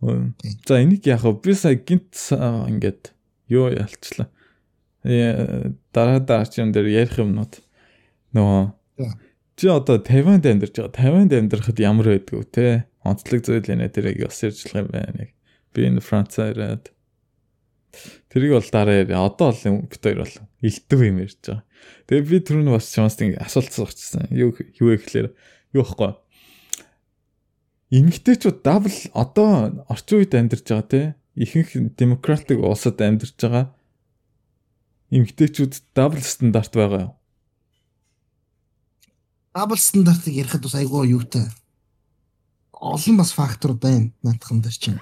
За энийг яг би сая гинт ингээд юу ялцлаа. Э дараа дараа ч юм дээр ярих юмнууд нөгөө чи одоо Тайванд амьдарч байгаа. Тайванд амьдрахад ямар байдгүй те? Онцлог зүйл энэ тэрийг бас ярьжлах юм байна. Би энэ Францаа ирээд тэрийг бол дараа яриа. Одоо бол бит хоёр бол илтгэв юм ярьж байгаа. Тэгээ би түрүүн бас чамаас ингэ асуулт асуучихсан. Юу юу гэхлээр юу ихгүй. Эмэгтэйчүүд дабл одоо орчин үед амьдарч байгаа те ихэнх демократик улсад амьдарч байгаа эмэгтэйчүүд дабл стандарт байгаа юу? Дабл стандартыг ярихад бас айгүй юутай. Олон бас фактор байна наадхан дээр чинь.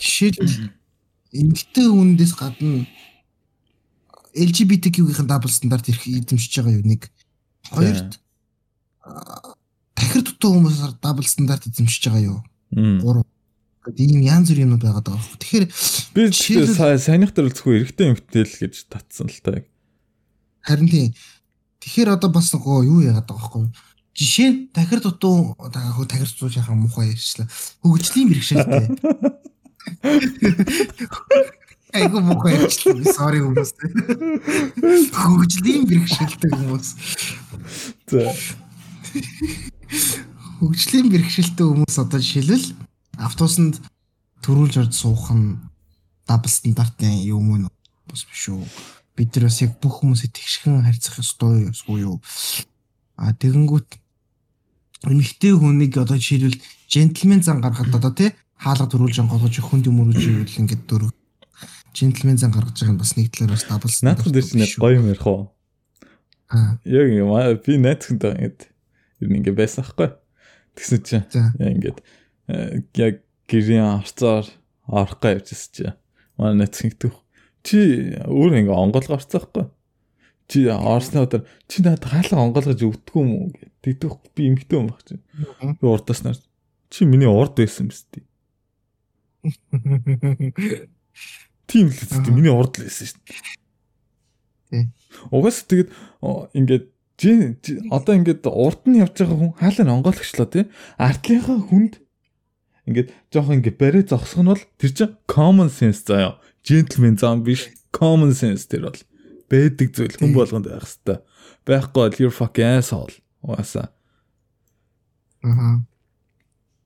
Жишээлбэл эмэгтэй хүнээс гадна LGBTQ-ийн дабл стандарт ирэх эзэмшиж байгаа юу нэг. Хоёрт дутуу хүмүүсээр дабл стандарт эзэмшиж байгаа юу? Гурав. Гэт ийм янз бүрийн юмнууд байгаа даа. Тэгэхээр би саяных дээр зөвхөн эрэгтэй эмэгтэй л гэж татсан л та. Харин тийм. Тэгэхээр одоо бас нөгөө юу яагаад байгаа байхгүй? Жишээ нь тахир дутуу хөө тахир дутуу яхаа муухай ярьчлаа. Хөгжлийн бэрхшээлтэй. *laughs* Айгу муухай ярьчлаа. Sorry хүмүүс. Хөгжлийн бэрхшээлтэй хүмүүс. За. *laughs* Хөгжлийн бэрхшээлтэй хүмүүс одоо жишээлбэл автобусанд төрүүлж орж суух нь дабл стандартын юм уу бас биш үү? Бид нар бас яг бүх хүмүүсээ тэгшхэн харьцах ёстой юу? А тэгэнгүүт эмэгтэй хүнийг одоо жишээлбэл джентльмен зан гаргахад одоо тий хаалга төрүүлж онгоолгож хүнд юм өрүүлж ивэл ингээд дөрөв джентльмен зан гаргаж байгаа нь бас нэг талаар бас дабл стандарт. Дээр чинь гоё юм ярих уу? Яг юм би найзхантай ингээд ер нь ингээд байсан хгүй. Тэгсэн чинь яа ингээд э, яг гэрийн арцаар орохгоо явжсэн чи. Манай найзхан гэдэг. Чи өөр ингээд онгоолго орцсон хгүй. Чи орсны өдөр чи надад хаалга онгоолгож өгдөг юм уу гэдэг би эмхтэй юм баг чи. Би урдаснаар чи миний урд байсан биз дээ. Тийм л үстэй миний урд л байсан шүү дээ. Угаас тэгээд ингээд одоо ингээд урд нь явж байгаа хүн хаалаа онгойлгочлоо тий. Артлынхаа хүнд ингээд жоох ингээд барэ зогсох нь бол тэр чинь common sense заяа. Gentleman зам биш common sense тэр бол байдаг зүйл хүн болгонд байх хэвээр. Байхгүй бол you're fucking asshole. Угаасаа. Аа.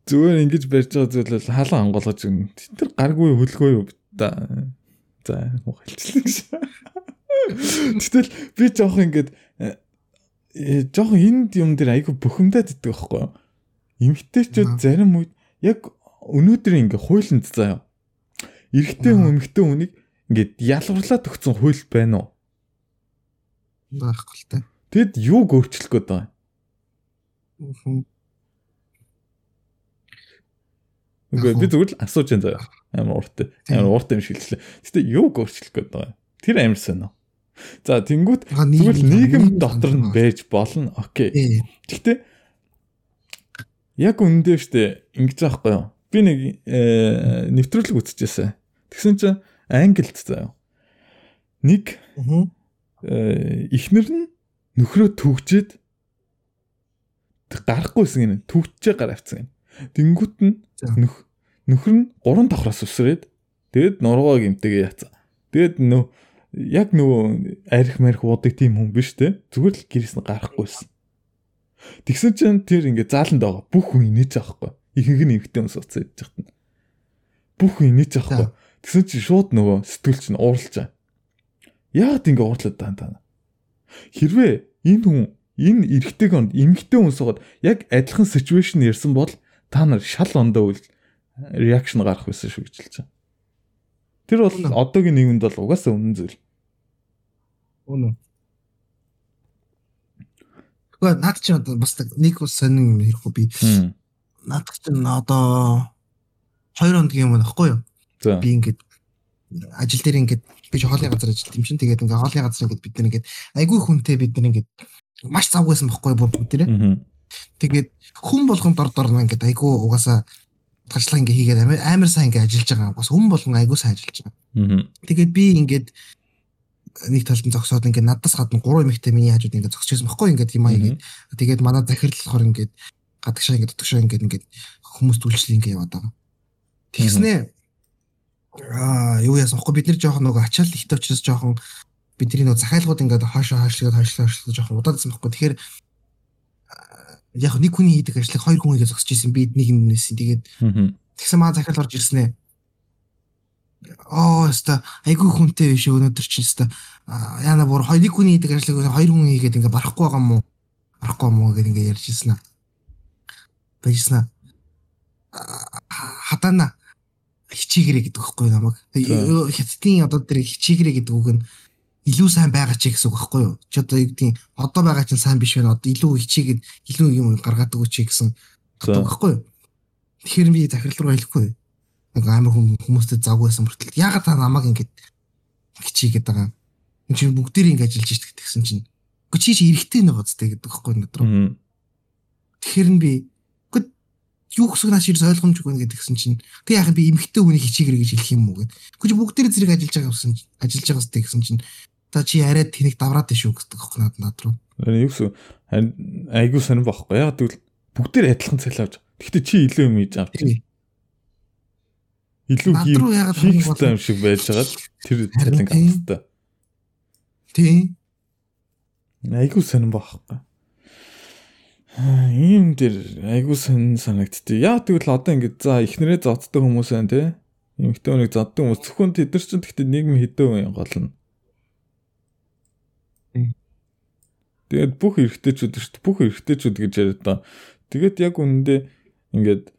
Зүгээр ингэж барьж байгаа зүйл бол хаалаа онгойлгож юм. Тэр гаргүй хөлгөө юу За за ухайлчлаа *laughs* гэж. Гэтэл би жоох ингээд э, жоох энд юм дээр айгүй бухимдаад иддэг байхгүй юу? Эмгтээчүүд зарим үед яг өнөөдөр ингээ хуйланд заяа. Эрэгтэй хүн эмэгтэй хүнийг ингээд ялгарлаад өгсөн хууль байна уу? Байхгүй л та. Тэгэд юуг өөрчлөх гээд байгаа юм? Үгүй би зүгээр л асууж энэ заяа. Амар урт. Амар урт юм шилжлээ. Гэтэ юуг өөрчлөх гээд байгаа юм? Тэр амар сонио. За тэнгуут зүгээр л нийгэм дотор нь байж болно. Окей. Гэтэ яг үндэ штэ ингэж аахгүй юу? Би нэг э, нэвтрүүлэг үзчихсэн. Тэгсэн чинь англид заяа. Нэг э, ихнэр нь нөхрөө түгжээд гарахгүйсэн гинэ. Түгчээ гар авцсан гинэ. Тэнгүүт нь нөх нөхөр нь гурван давхраас үсрээд тэгэд нургаа гимтэйгээ яцсан. Тэгэд нөө яг нөгөө арх марх уудаг тийм хүн биш те. Зүгээр л гэрээс нь гарахгүйсэн. Тэгсэн чинь тэр ингээ зааланд байгаа. Бүх хүн инээж байгаа хгүй. Ихэнх нь эмгтэн ус уцаа идэж хат. Бүх хүн инээж байгаа хгүй. Тэгсэн чинь шууд нөгөө сэтгүүл чинь уурлаж байгаа. Яагаад ингээ уурлаад байгаа юм та? Хэрвээ энэ хүн энэ эрэгтэйг онд эмгтэн хүн суугаад яг адилхан ситүэйшн ярьсан бол та нар шал ондоо үл реакшн гарах байсан шүү гэж хэлж байгаа. Тэр бол одоогийн нийгэмд бол угаасаа үнэн зүйл. Үнэн. Гэхдээ наад чи одоо бас нэг бас сонин хэрэггүй би. Наад чи одоо 2 хоногийн өмнө баггүй юу? Би ингээд ажил дээр ингээд би хоолны газар ажиллаж тийм шин тэгээд ингээд хоолны газар ингээд бид нар ингээд айгүй хүнтэй бид нар ингээд маш завгүйсэн баггүй бүгд тэрэ. Тэгээд хүн болгон дор дор ингээд айгүй угаасаа туршлага ингээ хийгээд амар сайн ингээ ажиллаж байгаа. Бас хүн болгон айгүй сайн ажиллаж байгаа. Тэгээд би ингээд нэг талд нь зогсоод ингээ надаас гадна гурван эмэгтэй миний хажууд ингээ зогсож байсан байхгүй ингээ тийм аа ингээд тэгээд манай захирал болохоор ингээ гадагшаа ингээ дутагшаа ингээ ингээ хүмүүс түлшлээ ингээ яваад байгаа. Тэгснээ аа юу яасан байхгүй бид нар жоохон нөгөө ачаал ихтэй учраас жоохон бидний нөгөө захиалгууд ингээ хоошоо хойшлоод хойшлоо хойшлоо жоохон удаадсан байхгүй. Тэгэхээр яг нэг хүний хийдэг ажлыг хоёр хүн хийгээ зогсож исэн би нэг юм нээсэн. Тэгээд тэгсэн маа захиал орж ирсэн ээ. Оо өста айгүй хүнтэй биш өнөөдөр чинь өста яана бүр хоёр нэг хүний хийдэг ажлыг хоёр хүн хийгээд ингээ барахгүй байгаа мó барахгүй мó гэдэг ингээ ярьж ирсэн аа. Баяжсна. Хатана хичээгэрэ гэдэг байхгүй намайг. Хятадын одоо тэр хичээгэрэ гэдэг үг нь илүү сайн байгаа ч гэсэн үг байхгүй юу? Чи одоо юу гэдгийг одоо байгаа чинь сайн биш байна. Одоо илүү хичээгээд илүү юм гаргаад өгөөч гэсэн байхгүй юу? Тэгэхээр би захирал руу хэлэхгүй. Нэг амар хүмүүстэй завгүйсэн мөртөл ягаад та намайг ингэж хичээгээд байгаа юм? Чинь бүгдээрээ ингэж ажиллаж штэ гэсэн чинь. Гэхдээ чи чи эрэхтэй нэг гоцтэй гэдэг байхгүй надад. Тэгэхээр нь би юу гэсэн нааш ирс ойлгомжгүй байна гэдгсэн чинь тэг яхан би эмхтэй хүний хичээгэр гэж хэлэх юм уу гэд. Гэхдээ бүгдээрээ зэрэг ажиллаж байгаа гэсэн ажиллаж байгаа сте гэсэн чинь та чи арай тэнийг давраад шүү гэдэг хөх над над руу. Юу гэсэн айгуу сонирн байхгүй яа гэвэл бүгдээр адилхан цалин авч. Гэхдээ чи илүү юм хийж авч. Илүү хийх юм шиг байж байгаа тэр цалин авах. Тий. Айгуу сонирн байхгүй. Ийм дэр айгуу сонирн санагдтыг. Яа тэгвэл одоо ингэ за ихнэрээ зоддог хүмүүс байна те. Эмэгтэй хүнийг зоддог хүмүүс зөвхөн тэд нар чинь гэхдээ нийгэм хэдэн гол нь Тэгээд бүх эрэгтэйчүүд шүү дээ. Бүх эрэгтэйчүүд гэж яриад та. Тэгээд яг үнэндээ ингээд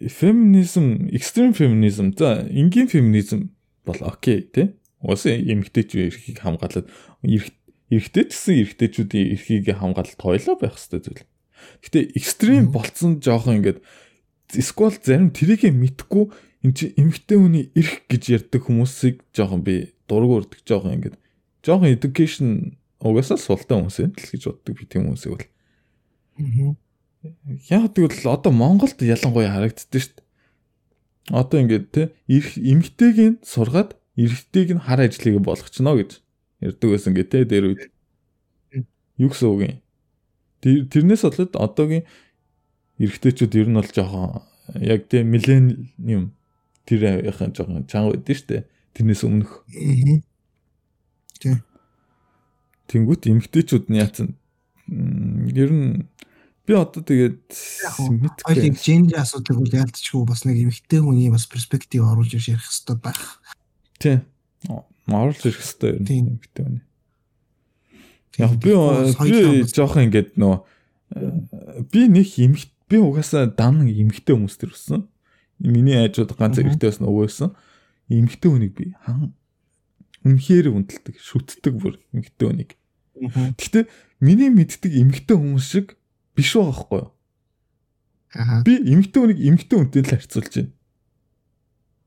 феминизм, экстрем феминизм, за энгийн феминизм бол окей тий. Уусаа эмэгтэйчүүд эрхийг хамгаалаад эрэгтэй гэсэн эрэгтэйчүүдийн эрхийг хамгаалалт хоёлоо байх хэрэгтэй зүйл. Гэтэ экстрем болцсон жоохон ингээд сквал зарим тэрийг мэдхгүй эн чи эмэгтэй хүний эрх гэж ярьдаг хүмүүсийг жоохон би дург урддаг жоохон ингээд жоохон education угаасаа султай хүмүүс юм л гэж боддог би тийм хүмүүсийг бол. Яг тэгвэл одоо Монголд ялангуяа харагддаг шүү дээ. Одоо ингээд те эмгтэйг нь сургаад эрэгтэйг нь хар ажлыг болгочихно гэж ярьдаг байсан гэ те дээр үед. Юу гэсэн үг юм? Тэрнээс болоод одоогийн эрэгтэйчүүд ер нь бол жоохон яг те миллениум тэр яхан жоохон чанга байдсан шүү дээ. Тэрнээс өмнөх. Тэг. Тэнгүүт эмгтээчүүд нь яатсан ер нь би одоо тэгээд мэдгүй гендер асуудлыг үл яалтчгүй бас нэг эмгтээ хүний бас перспектив оруулж ярих хэрэгтэй байх. Тий. Оруулж ирэх хэрэгтэй юм эмгтээ хүний. Яг би би жоохон ингээд нөө би нэг эмгт би угаасаа дан эмгтээ хүмүүс төр өссөн. Миний айжууд ганц эрэгтэй байсан өвөөсөн. Эмгтээ хүнийг би хан үнэхээр үнэлдэг, шүтдэг бүр эмэгтэй хүнийг. Гэхдээ миний мэддэг эмэгтэй хүмүүс шиг биш байгаа хгүй юу? Аа. Би эмэгтэй хүнийг эмэгтэй хүнтэй л харьцуулж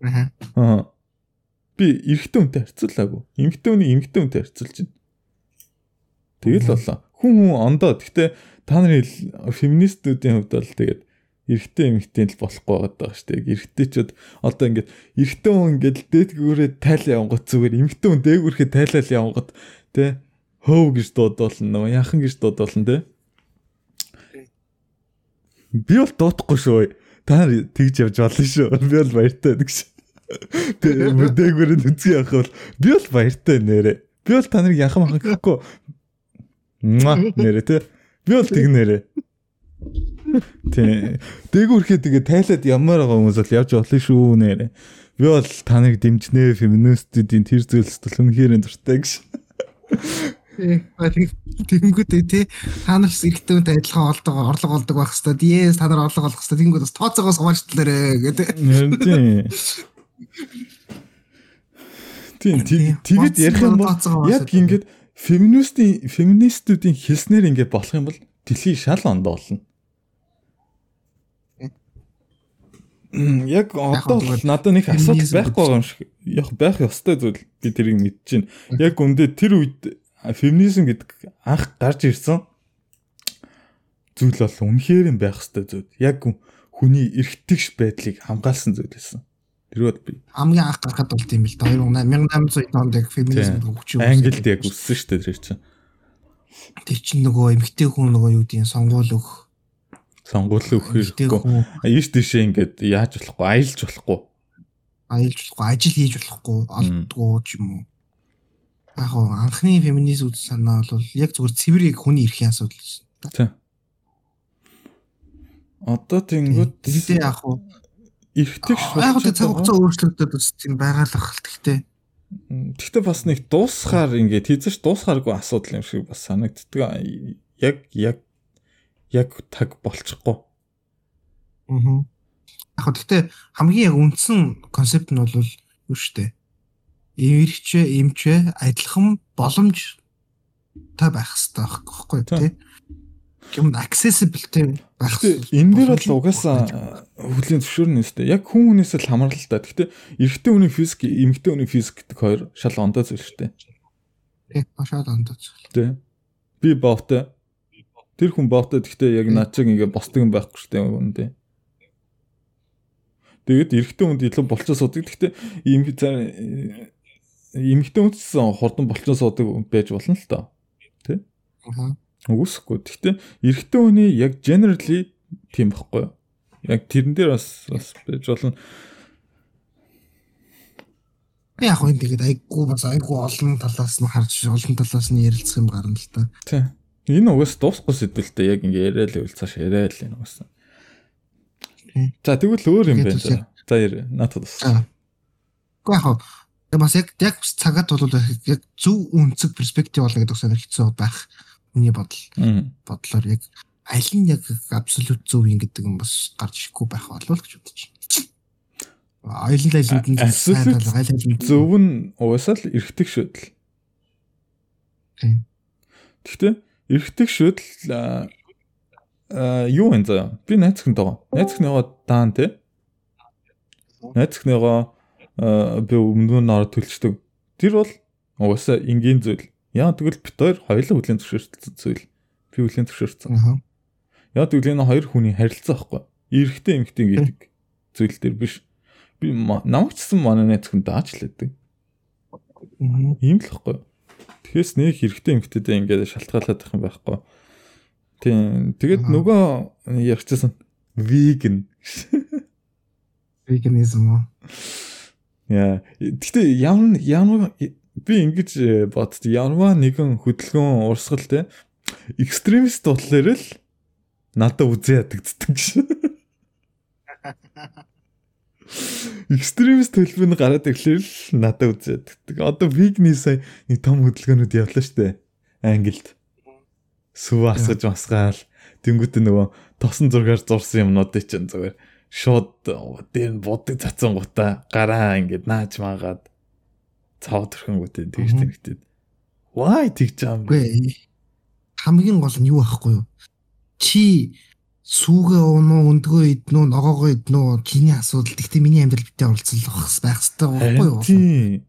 байна. Аа. Би эрэгтэй хүнтэй харьцуулаагүй. Эмэгтэй хүнийг эмэгтэй хүнтэй харьцуулж байна. Тэгэл болоо. Хүн хүн ондоо. Гэхдээ та нарын феминистүүдийн хувьд бол тэгээд эрэгтэй эмэгтэй л болохгүй байгаа шүү дээ. Эрэгтэйчүүд одоо ингээд эрэгтэй хүн ингээд дээдгүүрээ тайлаа явангот зүгээр эмэгтэй хүн дээгүүрхээ тайлал явангот тэ хөөв гэж дуудуулна нөгөө яхан гэж дуудуулна тэ. Би бол дуутахгүй шүү. Та тэгж явж болно шүү. Би бол баяртай шиг. Тэ дээгүүрээ нүцгий явах бол би бол баяртай нэрэ. Би бол та нарыг яхан махан гэхгүй. Маа нэрэ тэ. Би бол тэг нэрэ. Тий. Дээгүүрхээ тэгээ тайлаад ямар байгаа хүмүүс бол явж болно шүү нэрэ. Би бол таныг дэмжнэ феминистүүдийн тэр бол үнэхээр дуртай гэж. Тэгэнгүүтээ тий та нар эрэгтэйтэй адилхан олдог орлого олдог байх хэвээр диэс та нар орлого олох хэвээр тэгэнгүүт бас тооцоогоос хуваалцлаарэ гэдэг. Тийм. Тийм тэгэд ярих юм бол яг ингээд феминистийн феминистүүдийн хэлснээр ингээд болох юм бол дэлхий шал ондоо болно. Яг одоо бол надад нэг асуудал байхгүй юм шиг. Яг байх ёстой зүйл би тэрийг мэдэж байна. Яг үндэ тэр үед феминизм гэдэг анх гарч ирсэн зүйл бол үнэхээр юм байх ёстой зүйл. Яг хүний эрхтгш байдлыг хамгаалсан зүйл байсан. Тэр бол би хамгийн анх гарахад бол тийм л 1800 онд яг феминизм хөгжиж Англид яг үссэн шүү дээ тэр чинь. Тэр чинь нөгөө эмгтэй хүн нөгөө юу гэдэг сонгуул өгөх сонгуул өгөхгүй. Ийш тийшээ ингээд яаж болохгүй, аялж болохгүй. Аялж болохгүй, ажил хийж болохгүй, олдгүй ч юм уу. Яг гоо анхны феминизм үз санаа бол яг зүгээр цэвэр хүний эрхийн асуудал шин. Тийм. Одоо тэнгууд тэгтээ яг гоо эргэдэг шүү. Яг гоо цаг хугацаа өөрчлөгдөд бас тийм байгаалах л тэгтээ. Тэгтээ бас нэг дуусахаар ингээд хийзэж дуусахааргүй асуудал юм шиг бас санагддаг. Яг яг яг таг болчихгүй. Аа. Яг гэхдээ хамгийн яг үндсэн концепт нь бол юу штэ. Эвэрч, эмч, адилхан боломж та байх хэрэгтэй байхгүй тий. Юм accessible байх. Энэ дээр бол угаасаа хөлийн зөвшөөрнө өстэй. Яг хүн хүнээс л хамаарал та. Гэхдээ эрэгтэй хүний физик, эмэгтэй хүний физик гэдэг хоёр шал ондоо зүйл штэ. Тий, шал ондоо зүйл. Тий. Би бовтой Тэр хүн боотод гэхдээ яг над чиг ингээ босдог юм байхгүй шүү дээ үндэ. Тэгээд эрэгтэй хүнд илүү болцоо суудаг. Гэхдээ ийм эмэгтэй хүнс хурдан болцоо суудаг байж болно л доо. Тэ? Аа. Үгүйсэхгүй. Гэхдээ эрэгтэй хүний яг generally тийм байхгүй юу? Яг тэрэн дээр бас бас байж болно. Би яг энэ тэгээд айггүй бас айггүй олон талаас нь харж олон талаас нь ярилцах юм гарна л та. Тийм. Энэ угаас дуусахгүй сэдвэлтэй яг ингээ яриа л үл цааш яриа л энэ угаас. За тэгвэл өөр юм байна. За яа надад бас. Гэхдээ яг бас яг яг цагаад бол яг зөв үнцэг перспектив болно гэдэг сонир хэцүү байх миний бодол. Бодлоор яг аль нь яг абсолют зөв юм гэдэг юм бас гарч ирэхгүй байх болов гэж бодож байна. Айл айлд нь зөв нь угаасаа л эргэдэг шүдэл. Гэхдээ эргэдэг шүдэл юу вэ заа? Би найзхнтойгоо. Найзхныгоо даан те. Найзхныгоо би өмнө нь ороод төлчдөг. Тэр бол угаасаа энгийн зүйл. Яа тэгвэл бит хоёр хоёулаа хүлийн зөвшөөрсөн зүйл. Би хүлийн зөвшөөрсөн. Яа тэгвэл энэ хоёр хүний харилцаа байхгүй. Эрэгтэй эмэгтэй гэдэг зүйл дээр биш. Би намайгчсан манай найзхан дааж лээдэг. Ийм л байхгүй. Тэгэхээс нэг хэрэгтэй эмгтээдээ ингээд шалтгаалаад их юм байхгүй. Тийм. Тэгээд нөгөө ярьчихсан веган. Веганизм уу? Яа. Гэтэ ямар ямар би ингэж э, бодд ямар нэгэн хөдөлгөөн урсгал те экстремист бодлоор л надад үзээ ядагддаг шээ. *laughs* Экстремист төлбөр нь гараад ирэхлээр л надад үзээд. Одоо вигний сая нэг том хөдөлгөөнүүд явлаа штэ. Англид. Сүв асгаж масгаал. Тэнгүүтээ нөгөө тосон зургаар зурсан юмнуудыг чинь зүгээр шууд дээр нь бодог цацсан гутаа гараа ингээд нааж маагаад цав төрхөнгүүтээ тэгж тэнэгтээд. Why тэгж юм бэ? Хамгийн гол нь юу байхгүй юу? Чи сүүгээ уунуу өндгөө иднүү ногоогоо иднүү чиний асуудал гэхдээ миний амьдрал битээ оролцох байх хэрэгтэй байхгүй юу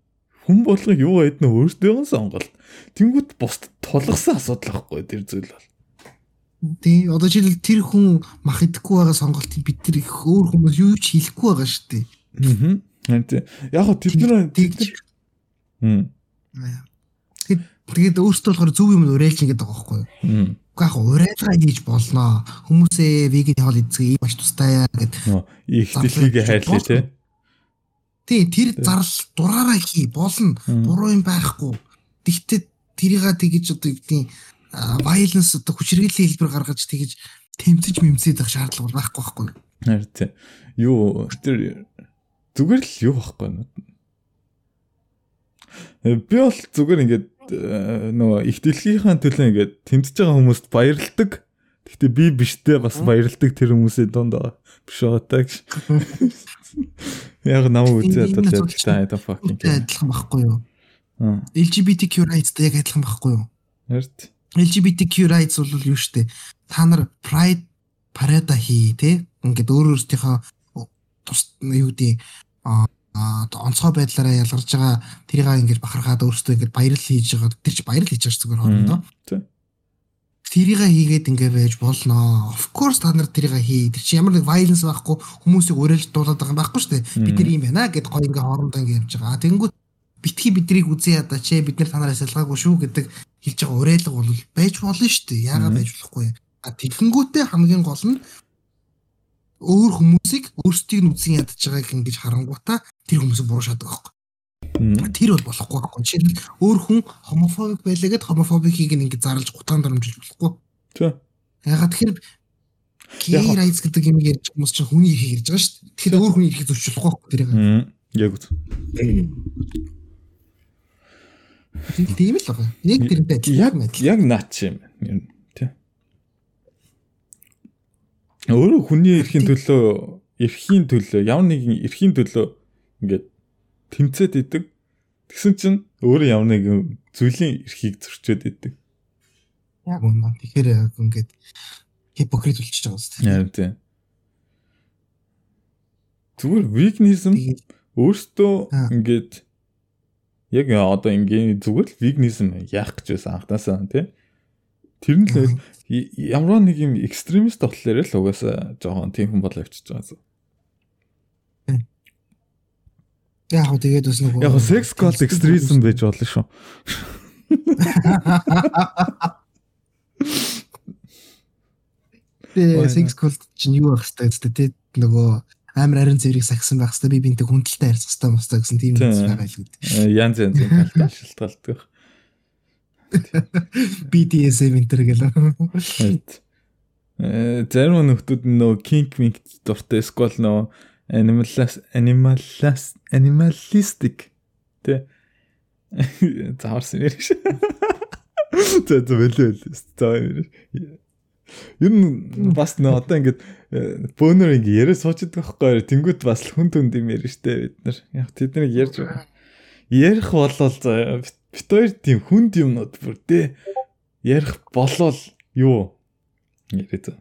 хүн болгоо юу иднэ өөртөө сонголт тэнгууд бусд тулгсан асуудал байхгүй тэр зүйл бол тий одоо жишээл тэр хүн мах идэхгүй байгаа сонголтыг бид тэр их өөр хүмүүс юу ч хийхгүй байгаа шүү дээ аа яг хөө тэд нар тэгж тэгээд өөртөө болохоор зөв юм уриалж ингэдэг байгаа байхгүй юу яг урайлгаа хийж болноо. Хүмүүсээ веган хоол эзгээ маш тустай гэд. Их дэлхийг хайрлаа тий. Тий, тэр зарлал дураараа хий болно. Буруу юм байхгүй. Тэгтээ тэрийга тэгэж одоо гэдгийг violence одоо хүчирхийллийн хэлбэр гаргаж тэгэж тэмцэж мэмцээд байх шаардлага байхгүй байхгүй. Харин тий. Юу тэр зүгээр л юу байхгүй. Би бол зүгээр ингээд Э, нөгөө их дэлхийнхаа төлөө ингээд тэмцэж байгаа хүмүүст баярлдаг. Гэхдээ би биштэй бас баярлдаг тэр хүмүүсийн дунд биш байгаа таг. *laughs* Яг намайг үзээд бол яг та айда fucking адилхан байхгүй юу? LGBTQ rights яг адилхан байхгүй юу? Харт. LGBTQ rights бол юу штэ та нар pride parade хий те ингээд өөр өөрсдийнхөө тус юу гэдэг онцгой байдлаараа ялгарч байгаа тэрийг ингээд бахархаад өөрсдөө ингээд баярл хийж байгаа тэр чи баярл хийж байгаа зүгээр хоорондоо тэрийг хийгээд ингээ байж болно. Of course та нар тэрийг хий. Тэр чи ямар нэг violence байхгүй хүмүүсийг уриалж дуулаад байгаа юм байхгүй шүү дээ. Бид нар юм байна гэд гоё ингээ хоорондоо ингээ явж байгаа. Тэнгүүт битгий бидрийг үзье ядаа чи бид нар танараас ялгаагүй шүү гэдэг хэлж байгаа уриалга бол байж болно шүү дээ. Яагаад байж болохгүй. А тэгэнгүүтээ хамгийн гол нь өөр хүмүүсийг өөрсдийг нь үзэн ядаж байгааг ингэж харангуйтаа тэр хүмүүсийг буруу шатдаг байхгүй. Тэр бол болохгүй байхгүй. Жишээлбэл өөр хүн хомофобик байлаа гэд хомофобикийг ингэ зарлж гутаан дарамжилж болохгүй. Тий. Ягаад тэгэхээр гей rights гэдэг юм ярьж хүмүүс чинь хүний эрхийг ярьж байгаа шүү дээ. Тэгэхээр өөр хүний эрхийг зөрчилж болохгүй байхгүй тэрийг. Яг үгүй. Тийм л байгаа. Яг тэрнтэй яг яг наач юм. Нь тий. Өөрөө хүний эрхийн төлөө эрхийн төлөө ямар нэгэн эрхийн төлөө ингээд тэмцээд идэг. Тэгсэн чинь өөрөө ямар нэгэн зүйлийн эрхийг зөрчөөд идэг. Яг үнэн. Тэгэхээр яг ингээд хипокрит болчихж байгаа юм. Яг тийм. Зүгээр veganism өөртөө ингээд яг одоо ингээд зүгээр л veganism яах гэж байсан анхнаасаа тийм. Тэр нь л ямар нэг юм экстремист болохоор л угаасаа жоохон тийм хүн болоо явчихж байгаа. Яг хөө тэгээд бас нөгөө Яг sex cult extremism байж болно шүү. Тэгээ sex cult чинь юу байх хэвээр тэ нөгөө амар арин зэрэг сагсан байх хэвээр би бинтэг хүндэлтэй харьцах хэвээр мостой гэсэн тийм юм байгаа л гэдэг. Э, янз янз талтай *laughs* шилтгалдаг. BDSM энтер гэлээ. Э зарим нөхдүүд нөө kink mink дуртай эсвэл нөө animalist animalist animalistic тэ заарсан ярих шиг. За за бэлээ бэлээ. За ер нь бас нөө одоо ингээд бөөнөр ингээд яриа суучдаг байхгүй тэнгуут бас хүн түнд юм ярина штэ бид нар. Яг тэднийг ярьж ярих болол за бит хоёр тийм хүнд юмнууд бүр тэ ярих болол юу яриа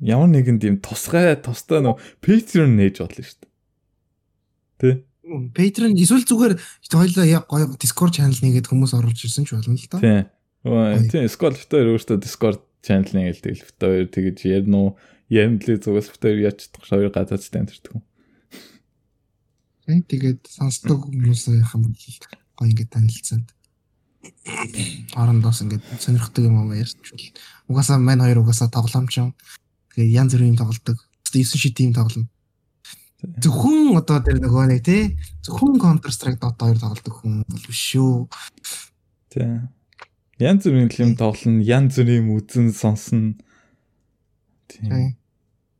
ямар нэгэн тийм тусгай тустай нөө Patreon нээж бодлоо шүү дээ. Тэ? Patreon эсвэл зүгээр хоёлаа яг гоё Discord channel нэгээд хүмүүс оруулж ирсэн ч болно л доо. Тий. Тийм, Discord фитээр өөртөө Discord channel нэгээл тэгэл фитээр тэгэж ярина уу? Яриндлыг зүгээс фитээр яач чадах хоёр гадаад. Тий, тэгээд сонсдог хүмүүсийн юм гоё ингээд танилцаад хоорондоос ингээд сонирхдаг юм аа ярьж байна. Угаасаа мань хоёр угаасаа тоглоомч юм. Тэгээ янз бүрийн тоглолдог. 9 шид тим тоглоно. Зөвхөн одоо тэр нөгөө нэг тий зөвхөн Counter Strike Dota 2 тоглодог хүн бол биш шүү. Тий. Янз бүрийн юм тоглоно, янз бүрийн үзэн сонсно. Тий.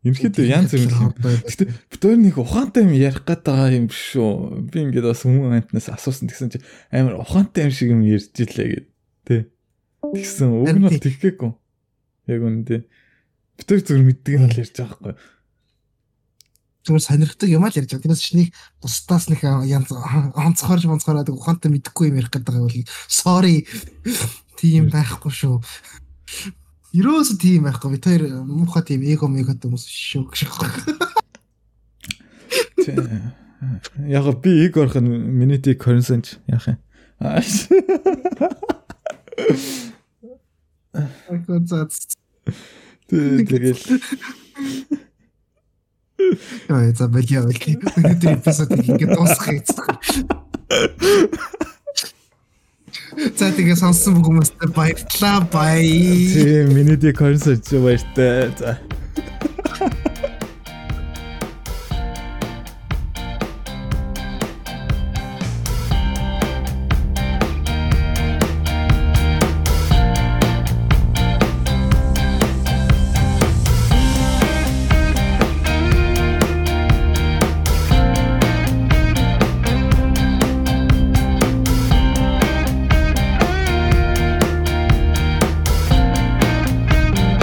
Ерхэд янз бүрийн юм. Гэтэ хоёр нэг ухаантай юм ярих гээд байгаа юм биш шүү. Би ингээд бас хүмүүс амтнаас асуусан гэсэн чи амар ухаантай юм шиг юм ярьж илээ гэд. Тий. Тэгсэн уг нь бол тэгхэхгүй. Яг тий. Бид зөвөр мэддэг юм л ярьж байгаа байхгүй. Зүгээр сонирхдаг юм аа л ярьж байгаа. Тэрнээс чиний бусдаас нэг янз онцгойж онцгойроод ухаантай мэдхгүй юм ярих гэдэг байгаа бол sorry. Тийм байхгүй шүү. Ерөөсө тийм байхгүй. Бид хоёр муухай тийм эго мегот хүмүүс шүү гэж байна. Яг би иг орох нь минути консенч яах юм. Айгоо заа Тэгэл. Яа, за бэлээ. Өнөөдөр эпизод ингэ дуусгах гэсэн. За тэгээ сонссон бүх хүмүүстээ баярлалаа. Бай. Тийм, миний дэ консерт баяртай. За.